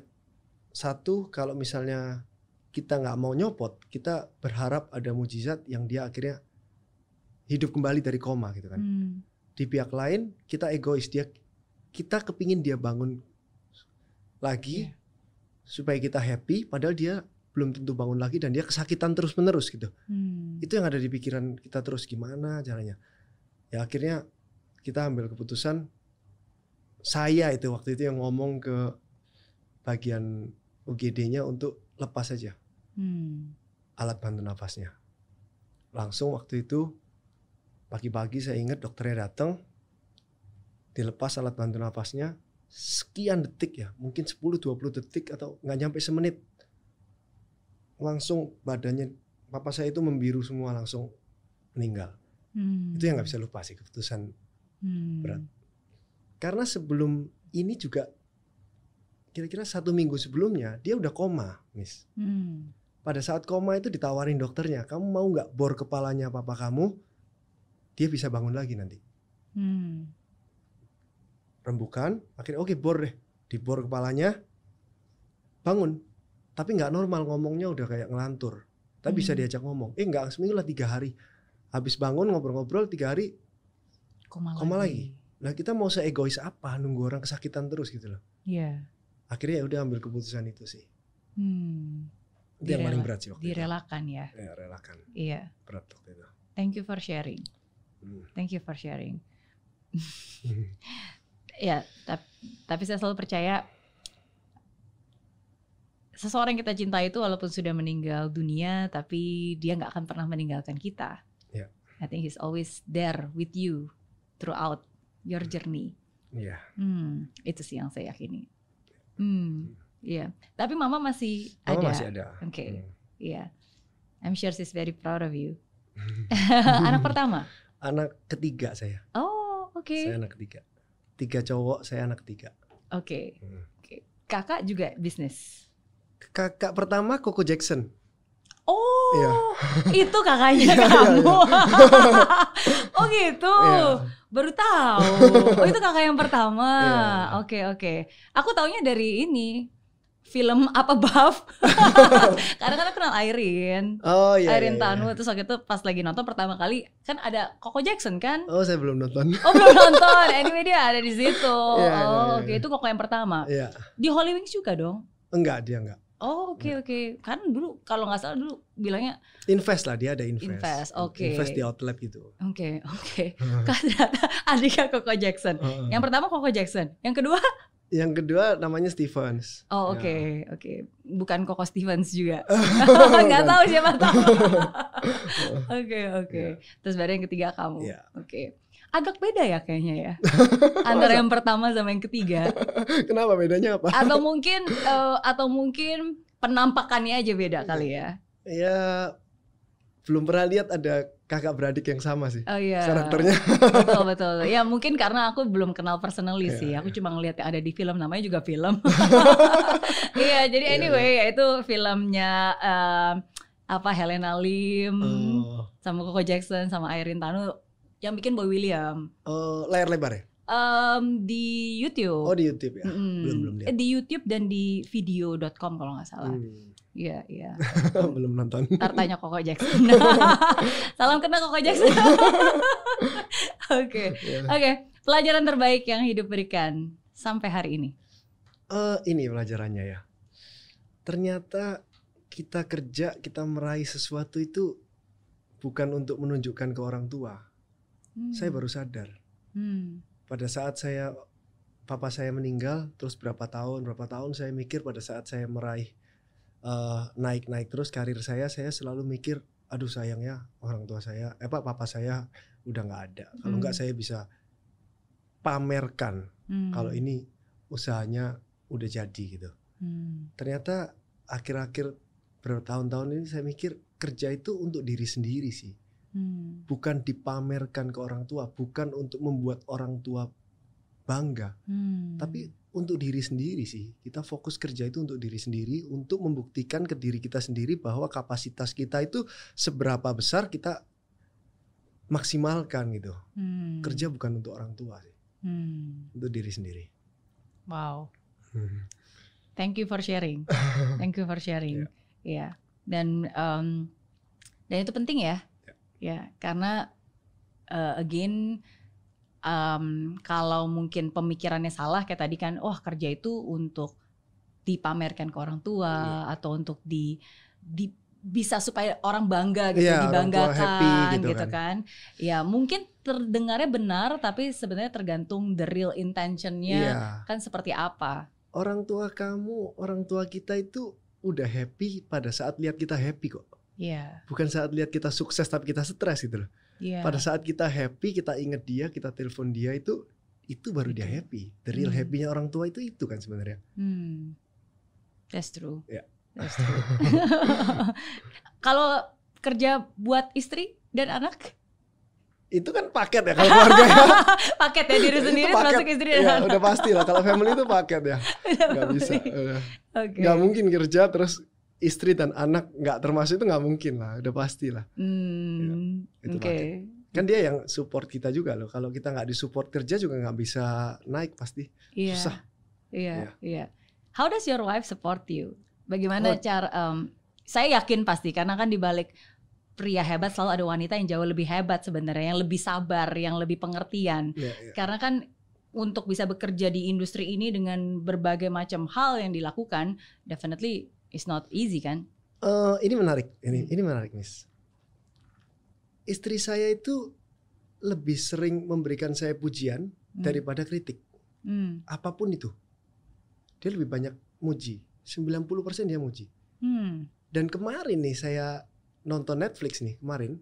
satu kalau misalnya kita nggak mau nyopot, kita berharap ada mujizat yang dia akhirnya hidup kembali dari koma gitu kan.
Hmm.
di pihak lain kita egois dia kita kepingin dia bangun lagi
Iya.
supaya kita happy padahal dia belum tentu bangun lagi dan dia kesakitan terus menerus gitu
Hmm.
itu yang ada di pikiran kita terus gimana caranya ya akhirnya kita ambil keputusan saya itu waktu itu yang ngomong ke bagian UGD-nya untuk lepas saja
Hmm.
alat bantu nafasnya. Langsung waktu itu pagi-pagi saya ingat dokternya datang, dilepas alat bantu nafasnya, sekian detik ya, mungkin 10-20 detik atau nggak nyampe semenit. Langsung badannya, papa saya itu membiru semua langsung meninggal.
Hmm.
Itu yang nggak bisa lupa sih keputusan.
Hmm.
berat. Karena sebelum ini juga, kira-kira satu minggu sebelumnya, dia udah koma, Miss.
Hmm.
pada saat koma itu ditawarin dokternya, kamu mau nggak bor kepalanya papa kamu? Dia bisa bangun lagi nanti.
Hmm.
Rembukan, akhirnya oke bor deh, dibor kepalanya, bangun. Tapi nggak normal ngomongnya udah kayak ngelantur. Tapi bisa
Hmm.
diajak ngomong. Eh nggak seminggu lah tiga hari. Habis bangun ngobrol-ngobrol tiga hari.
Koma,
Koma
lagi.
Nah kita mau seegois apa nunggu orang kesakitan terus gitu loh.
Iya.
Akhirnya ya udah ambil keputusan itu sih.
Hmm.
Itu yang paling berat sih waktu itu.
Direlakan ya.
Ya relakan.
Iya.
Berat waktu itu.
Thank you for sharing.
Hmm.
Thank you for sharing. ya, tapi, tapi saya selalu percaya seseorang yang kita cintai itu walaupun sudah meninggal dunia, tapi dia nggak akan pernah meninggalkan kita.
Ya.
I think he's always there with you throughout your journey.
Iya.
Hmm, itu sih yang saya yakini. Hmm, iya. Tapi mama masih
Mama
ada.
masih ada.
Oke.
Hmm.
Iya. I'm sure she's very proud of you. Anak pertama.
Anak ketiga saya.
Oh, oke.
Saya anak ketiga. Tiga cowok, saya anak ketiga.
Oke.
Hmm.
Kakak juga bisnis.
Kakak pertama Coco Jackson.
Oh,
Iya.
itu kakaknya
Iya, iya,
kamu. oh gitu.
Iya.
Baru tahu. Oh itu kakak yang pertama.
Iya.
Oke oke. Aku taunya dari ini film apa Buff. Karena kan aku kenal Irene.
Oh iya.
Irene
iya, iya.
Tanu terus waktu itu pas lagi nonton pertama kali kan ada Coco Jackson kan?
Oh saya belum nonton.
Oh belum nonton. Anyway dia ada di situ.
Iya, iya,
oh
iya.
oke itu Coco yang pertama.
Iya.
Di Holy Wings juga dong.
Enggak dia enggak.
Oh oke oke. Kan dulu kalau nggak salah dulu bilangnya
Invest lah dia ada invest.
Invest, oke.
Invest di outlet gitu.
Oke, oke. Kan ternyata adiknya Coco Jackson.
Heeh.
Yang pertama Coco Jackson. Yang kedua,
Yang kedua namanya Stevens.
oh
Ya.
oke, oke. Bukan Coco Stevens juga. Nggak tahu siapa tahu. Oke, oke. Terus baru yang ketiga kamu.
Iya.
Oke. Agak beda ya kayaknya ya. Antara yang pertama sama yang ketiga.
Kenapa bedanya apa?
Atau mungkin eh, atau mungkin penampakannya aja beda kali ya.
Ya belum pernah lihat ada kakak beradik yang sama sih
Oh iya.
karakternya.
betul betul ya mungkin karena aku belum kenal personally
Iya,
sih aku
iya.
cuma ngeliat yang ada di film namanya juga film iya jadi
Iya,
anyway ya itu filmnya em, apa Helena Lim
Oh,
sama Coco Jackson sama Irene Tanu yang bikin Boy William
oh, layar lebar ya?
Em, di YouTube
Oh di YouTube ya?
Mm-mm.
Belum belum
Eh,
lihat.
di YouTube dan di video.com kalau nggak salah
Hmm.
iya iya
belum nonton.
Ntar tanya Coco Jackson salam kenal Coco Jackson oke
Ya.
Oke, pelajaran terbaik yang hidup berikan sampai hari ini.
Eh, ini pelajarannya ya. Ternyata kita kerja, kita meraih sesuatu itu bukan untuk menunjukkan ke orang tua.
Hmm.
Saya baru sadar
Hmm.
pada saat saya papa saya meninggal, terus berapa tahun, berapa tahun saya mikir pada saat saya meraih eh, naik-naik terus karir saya, saya selalu mikir, aduh sayangnya orang tua saya, eh apa papa saya udah nggak ada. Kalau nggak
Hmm.
saya bisa pamerkan
Hmm.
kalau ini usahanya udah jadi gitu.
Hmm.
ternyata akhir-akhir bertahun-tahun ini saya mikir kerja itu untuk diri sendiri sih
Hmm.
bukan dipamerkan ke orang tua bukan untuk membuat orang tua bangga
Hmm.
tapi untuk diri sendiri sih kita fokus kerja itu untuk diri sendiri untuk membuktikan ke diri kita sendiri bahwa kapasitas kita itu seberapa besar kita maksimalkan gitu
Hmm.
kerja bukan untuk orang tua sih
Hmm.
untuk diri sendiri
Wow. Thank you for sharing. Thank you for sharing. Ya. Dan em, dan itu penting ya. Ya, karena eh, again em, kalau mungkin pemikirannya salah kayak tadi kan, oh kerja itu untuk dipamerkan ke orang tua atau untuk di di bisa supaya orang bangga gitu,
tua
dibanggakan
happy gitu
gitu, kan. Ya, mungkin terdengarnya benar tapi sebenarnya tergantung the real intentionnya
Iya.
kan seperti apa.
orang tua kamu, orang tua kita itu udah happy pada saat lihat kita happy kok.
Iya.
Bukan saat lihat kita sukses tapi kita stres gitu loh.
Iya.
Pada saat kita happy, kita inget dia, kita telepon dia itu itu baru dia
Itu.
happy. The real
Hmm.
happy-nya orang tua itu itu kan sebenarnya.
Hmm. That's true.
Ya.
That's true. Kalau kerja buat istri dan anak,
Itu kan paket ya kalau keluarga ya.
paket ya diri
Itu
sendiri
paket.
termasuk istri dan
Iya,
anak.
udah pasti lah kalau family itu paket ya. Gak bisa. Udah.
Oke.
Nggak mungkin kerja terus istri dan anak nggak termasuk itu nggak mungkin lah. Udah pasti lah.
Hmm.
itu
Oke.
paket. Kan dia yang support kita juga loh. Kalau kita nggak disupport kerja juga nggak bisa naik pasti.
Iya.
Susah.
Iya, iya. How does your wife support you? Bagaimana
Oh.
cara em, saya yakin pasti karena kan di balik pria hebat selalu ada wanita yang jauh lebih hebat sebenarnya, yang lebih sabar, yang lebih pengertian.
Iya, iya.
Karena kan untuk bisa bekerja di industri ini dengan berbagai macam hal yang dilakukan, definitely it's not easy kan?
Eh, ini menarik, ini
Hmm.
ini menarik, Miss. Istri saya itu lebih sering memberikan saya pujian
Hmm.
daripada kritik,
Hmm.
apa pun itu. Dia lebih banyak muji 90% dia muji.
Hmm.
Dan kemarin nih saya nonton Netflix nih kemarin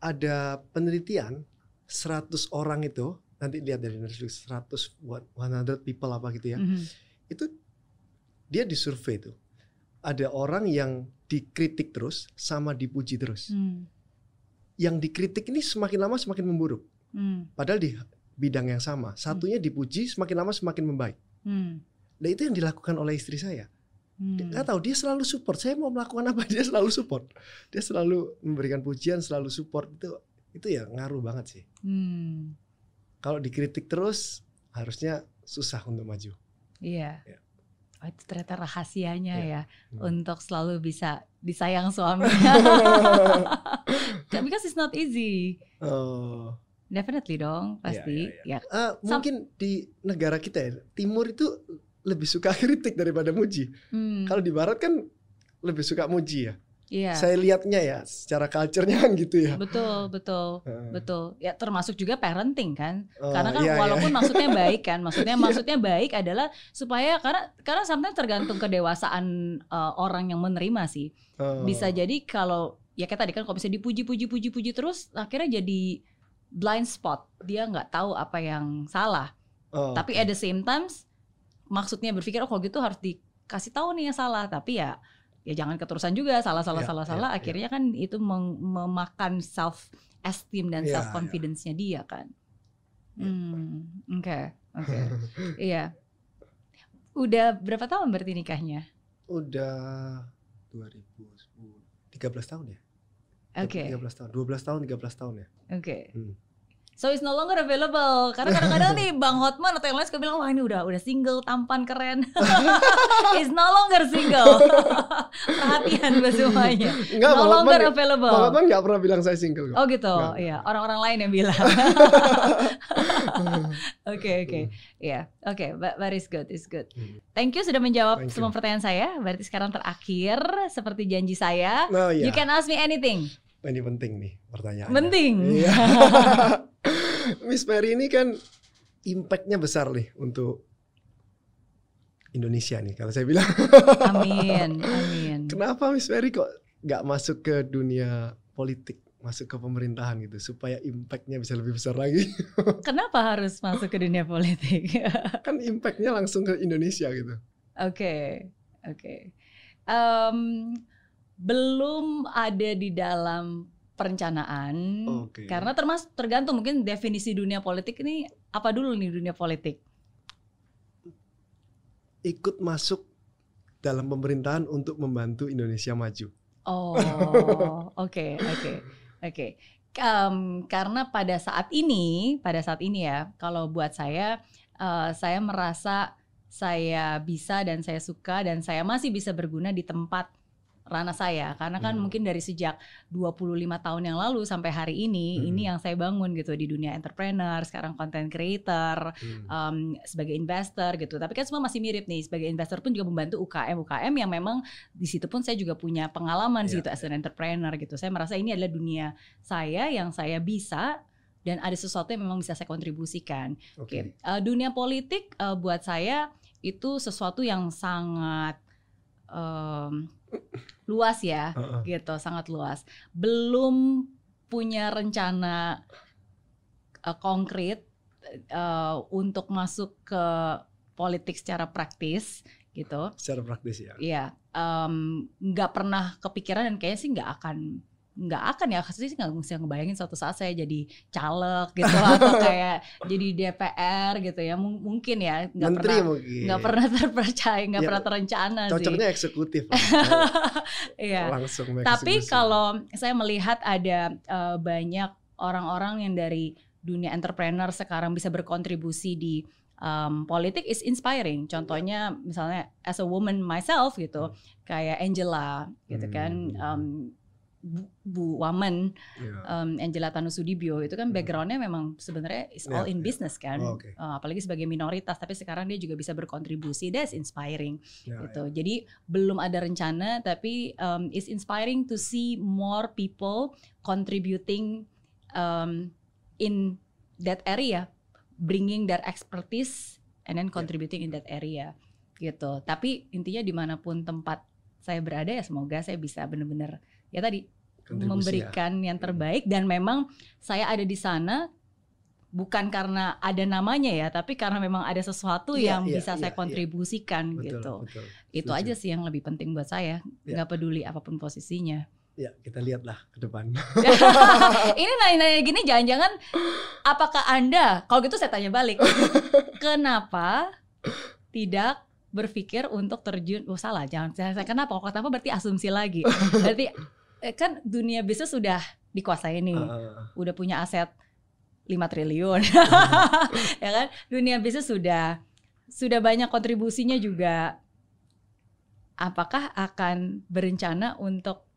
ada penelitian 100 orang itu nanti lihat dari Netflix 100 what 100 people apa gitu ya.
Mhm.
Itu dia disurvei tuh. Ada orang yang dikritik terus sama dipuji terus.
Hmm.
Yang dikritik ini semakin lama semakin memburuk.
Hmm.
Padahal di bidang yang sama. Satunya dipuji semakin lama semakin membaik.
Hmm.
Nah itu yang dilakukan oleh istri saya.
Hmm.
Nggak tahu dia selalu support. Saya mau melakukan apa dia selalu support. Dia selalu memberikan pujian, selalu support itu itu ya ngaruh banget sih.
Hmm.
Kalau dikritik terus harusnya susah untuk maju.
Iya.
Ya.
Oh, itu ternyata rahasianya
Iya.
ya
Hmm.
untuk selalu bisa disayang suami. Because it's not easy.
Oh,
Definitely dong, pasti.
iya,
Ya.
ah, mungkin di negara kita ya, timur itu lebih suka kritik daripada muji.
Hmm.
Kalau di barat kan lebih suka muji ya.
Iya.
Saya lihatnya ya secara culture-nya kan gitu ya.
Betul, betul.
Heeh.
Betul. Ya termasuk juga parenting kan.
Oh,
karena kan
iya, iya.
walaupun maksudnya baik kan, maksudnya maksudnya baik adalah supaya karena karena sometimes tergantung kedewasaan uh, orang yang menerima sih.
Oh.
Bisa jadi kalau ya kayak tadi kan kalau bisa dipuji-puji-puji-puji terus akhirnya jadi blind spot. Dia nggak tahu apa yang salah.
Oh,
Tapi
oke.
at the same times maksudnya berpikir oh kalau gitu harus dikasih tahu nih yang salah. Tapi ya ya jangan keterusan juga salah salah
Ya,
salah
ya,
salah.
ya.
Akhirnya kan itu memakan self esteem dan
Ya,
self confidence-nya dia kan. Hmm, oke, oke, iya. Udah berapa tahun berarti nikahnya?
Udah 2010 13 tahun ya?
Oke,
13 tahun. 12 tahun 13 tahun ya.
oke.
Hmm.
So it's no longer available. Karena kadang-kadang nih Bang Hotman atau yang lain suka bilang wah ini udah udah single, tampan, keren. It's no longer single. Perhatian buat semuanya.
Enggak,
no
Bang
longer
Hotman,
available.
Bang Hotman nggak pernah bilang saya single kok.
Oh gitu,
Nggak,
iya. Orang-orang lain yang bilang. Oke, oke. Iya, oke. But, it's good, it's good.
Hmm.
Thank you sudah menjawab
Thank you.
semua pertanyaan saya. Berarti sekarang terakhir seperti janji saya.
Nah, iya.
You can ask me anything.
Ini penting nih pertanyaannya.
Penting.
Iya. Miss Mary ini kan impactnya besar nih untuk Indonesia nih kalau saya bilang.
Amin, amin.
Kenapa Miss Mary kok nggak masuk ke dunia politik, masuk ke pemerintahan gitu supaya impactnya bisa lebih besar lagi?
Kenapa harus masuk ke dunia politik?
kan impactnya langsung ke Indonesia gitu.
Oke, oke. Em, belum ada di dalam perencanaan
Oke.
karena termasuk tergantung mungkin definisi dunia politik ini apa dulu nih dunia politik?
Ikut masuk dalam pemerintahan untuk membantu Indonesia maju.
Oh, oke, oke, oke. Karena pada saat ini, pada saat ini ya, kalau buat saya, eh, saya merasa saya bisa dan saya suka dan saya masih bisa berguna di tempat ranah saya. Karena kan
Hmm.
mungkin dari sejak 25 tahun yang lalu sampai hari ini,
Hmm.
ini yang saya bangun gitu di dunia entrepreneur, sekarang content creator,
Hmm.
um, sebagai investor gitu. Tapi kan semua masih mirip nih. Sebagai investor pun juga membantu UKM UKM yang memang di situ pun saya juga punya pengalaman
Iya,
gitu as an entrepreneur gitu. Saya merasa ini adalah dunia saya yang saya bisa dan ada sesuatu yang memang bisa saya kontribusikan.
Oke.
Oke, Uh, dunia politik uh, buat saya itu sesuatu yang sangat um, luas ya
Heeh.
gitu sangat luas belum punya rencana uh, konkret uh, untuk masuk ke politik secara praktis gitu
Secara praktis ya.
Iya, em, nggak pernah kepikiran dan kayaknya sih nggak akan nggak akan ya sih nggak bisa ngebayangin suatu saat saya jadi caleg gitu atau kayak jadi DPR gitu ya Mung- mungkin ya nggak
Menteri
pernah
mungkin.
nggak pernah terpercaya nggak
Ya,
pernah terencana sih
Cocoknya eksekutif.
iya
Langsung
tapi kalau saya melihat ada eh, banyak orang-orang yang dari dunia entrepreneur sekarang bisa berkontribusi di um, politik is inspiring. Contohnya misalnya as a woman myself gitu, kayak Angela gitu kan,
Hmm.
um, Bu, Bu Wamen,
Iya.
um, Angela Tanusudibyo itu kan
Hmm.
backgroundnya memang sebenarnya is all
Iya,
in
iya.
business kan,
Oh, oke.
Uh, apalagi sebagai minoritas. Tapi sekarang dia juga bisa berkontribusi. That's inspiring
Ya,
gitu. Jadi belum ada rencana tapi um, it's inspiring to see more people contributing um, in that area, bringing their expertise and then contributing in that area. gitu. Tapi intinya di mana pun tempat saya berada ya semoga saya bisa benar-benar ya tadi
Kontribusi ya.
memberikan yang terbaik dan memang saya ada di sana bukan karena ada namanya ya, tapi karena memang ada sesuatu
Iya,
yang
iya,
bisa
iya,
saya
iya.
kontribusikan
Betul,
gitu.
betul.
Itu
Setuju.
aja sih yang lebih penting buat saya,
Iya.
nggak peduli apa pun posisinya.
Ya, kita lihatlah ke depan.
Ini nanya-nanya gini jangan-jangan apakah Anda, kalau gitu saya tanya balik. kenapa tidak berpikir untuk terjun, oh salah, jangan saya, saya kenapa? Kalau kenapa berarti asumsi lagi. Berarti kan dunia bisnis sudah dikuasai nih.
Ah,
udah punya aset 5 triliun. ya kan? Dunia bisnis sudah sudah banyak kontribusinya juga. Apakah akan berencana untuk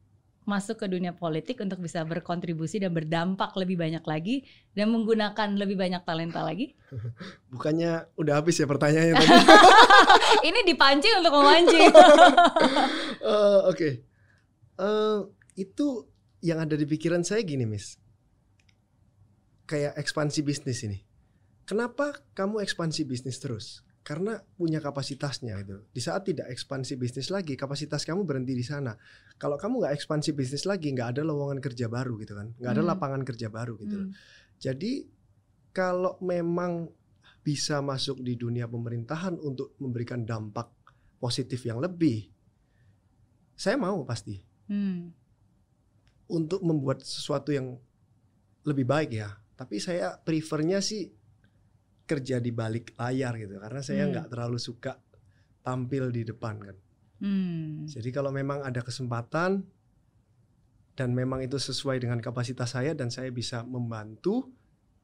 masuk ke dunia politik untuk bisa berkontribusi dan berdampak lebih banyak lagi dan menggunakan lebih banyak talenta lagi?
bukannya udah habis ya pertanyaannya tadi?
Ini dipancing untuk memancing.
Eh, Oke, Eh, itu yang ada di pikiran saya gini, Miss. Kayak ekspansi bisnis ini. Kenapa kamu ekspansi bisnis terus? Karena punya kapasitasnya itu. Di saat tidak ekspansi bisnis lagi, kapasitas kamu berhenti di sana. Kalau kamu nggak ekspansi bisnis lagi, nggak ada lowongan kerja baru gitu kan, nggak ada
Hmm.
lapangan kerja baru gitu.
Hmm.
Jadi kalau memang bisa masuk di dunia pemerintahan untuk memberikan dampak positif yang lebih, saya mau pasti
Hmm.
Untuk membuat sesuatu yang lebih baik ya. Tapi saya prefernya sih kerja di balik layar gitu, karena saya
Hmm.
nggak terlalu suka tampil di depan kan.
Hmm.
Jadi kalau memang ada kesempatan dan memang itu sesuai dengan kapasitas saya dan saya bisa membantu,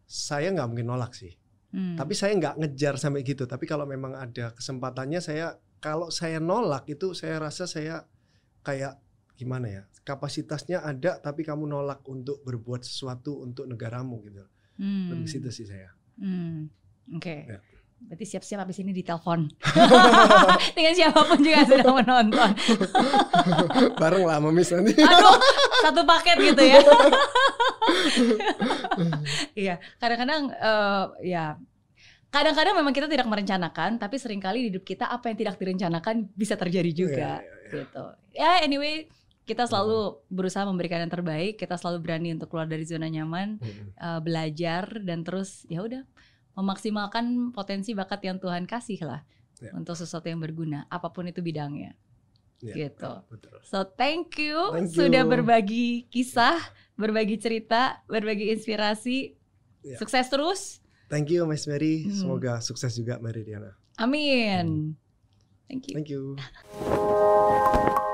saya nggak mungkin nolak sih.
Hmm.
Tapi saya nggak ngejar sampai gitu. Tapi kalau memang ada kesempatannya, saya kalau saya nolak itu saya rasa saya kayak gimana ya? Kapasitasnya ada, tapi kamu nolak untuk berbuat sesuatu untuk negaramu gitu.
Hmm.
Lebih situ sih saya.
Hmm, Oke.
Ya.
Berarti siap-siap habis ini ditelepon. Dengan siapa pun juga sedang menonton.
Bareng lah sama Miss nanti.
Aduh, satu paket gitu ya. Iya, kadang-kadang eh, ya kadang-kadang memang kita tidak merencanakan, tapi sering kali di hidup kita apa yang tidak direncanakan bisa terjadi juga
Iya, iya, iya.
gitu. Ya anyway, kita selalu berusaha memberikan yang terbaik, kita selalu berani untuk keluar dari zona nyaman,
Mm-mm.
eh, belajar dan terus ya udah memaksimalkan potensi bakat yang Tuhan kasih lah
Ya.
untuk sesuatu yang berguna apa pun itu bidangnya
Iya,
gitu.
betul.
so thank you
Thank you.
sudah berbagi kisah berbagi cerita berbagi inspirasi
Ya.
sukses terus
Thank you Miss Mary.
Hmm.
Semoga sukses juga Mary Diana.
amin thank you
Thank you.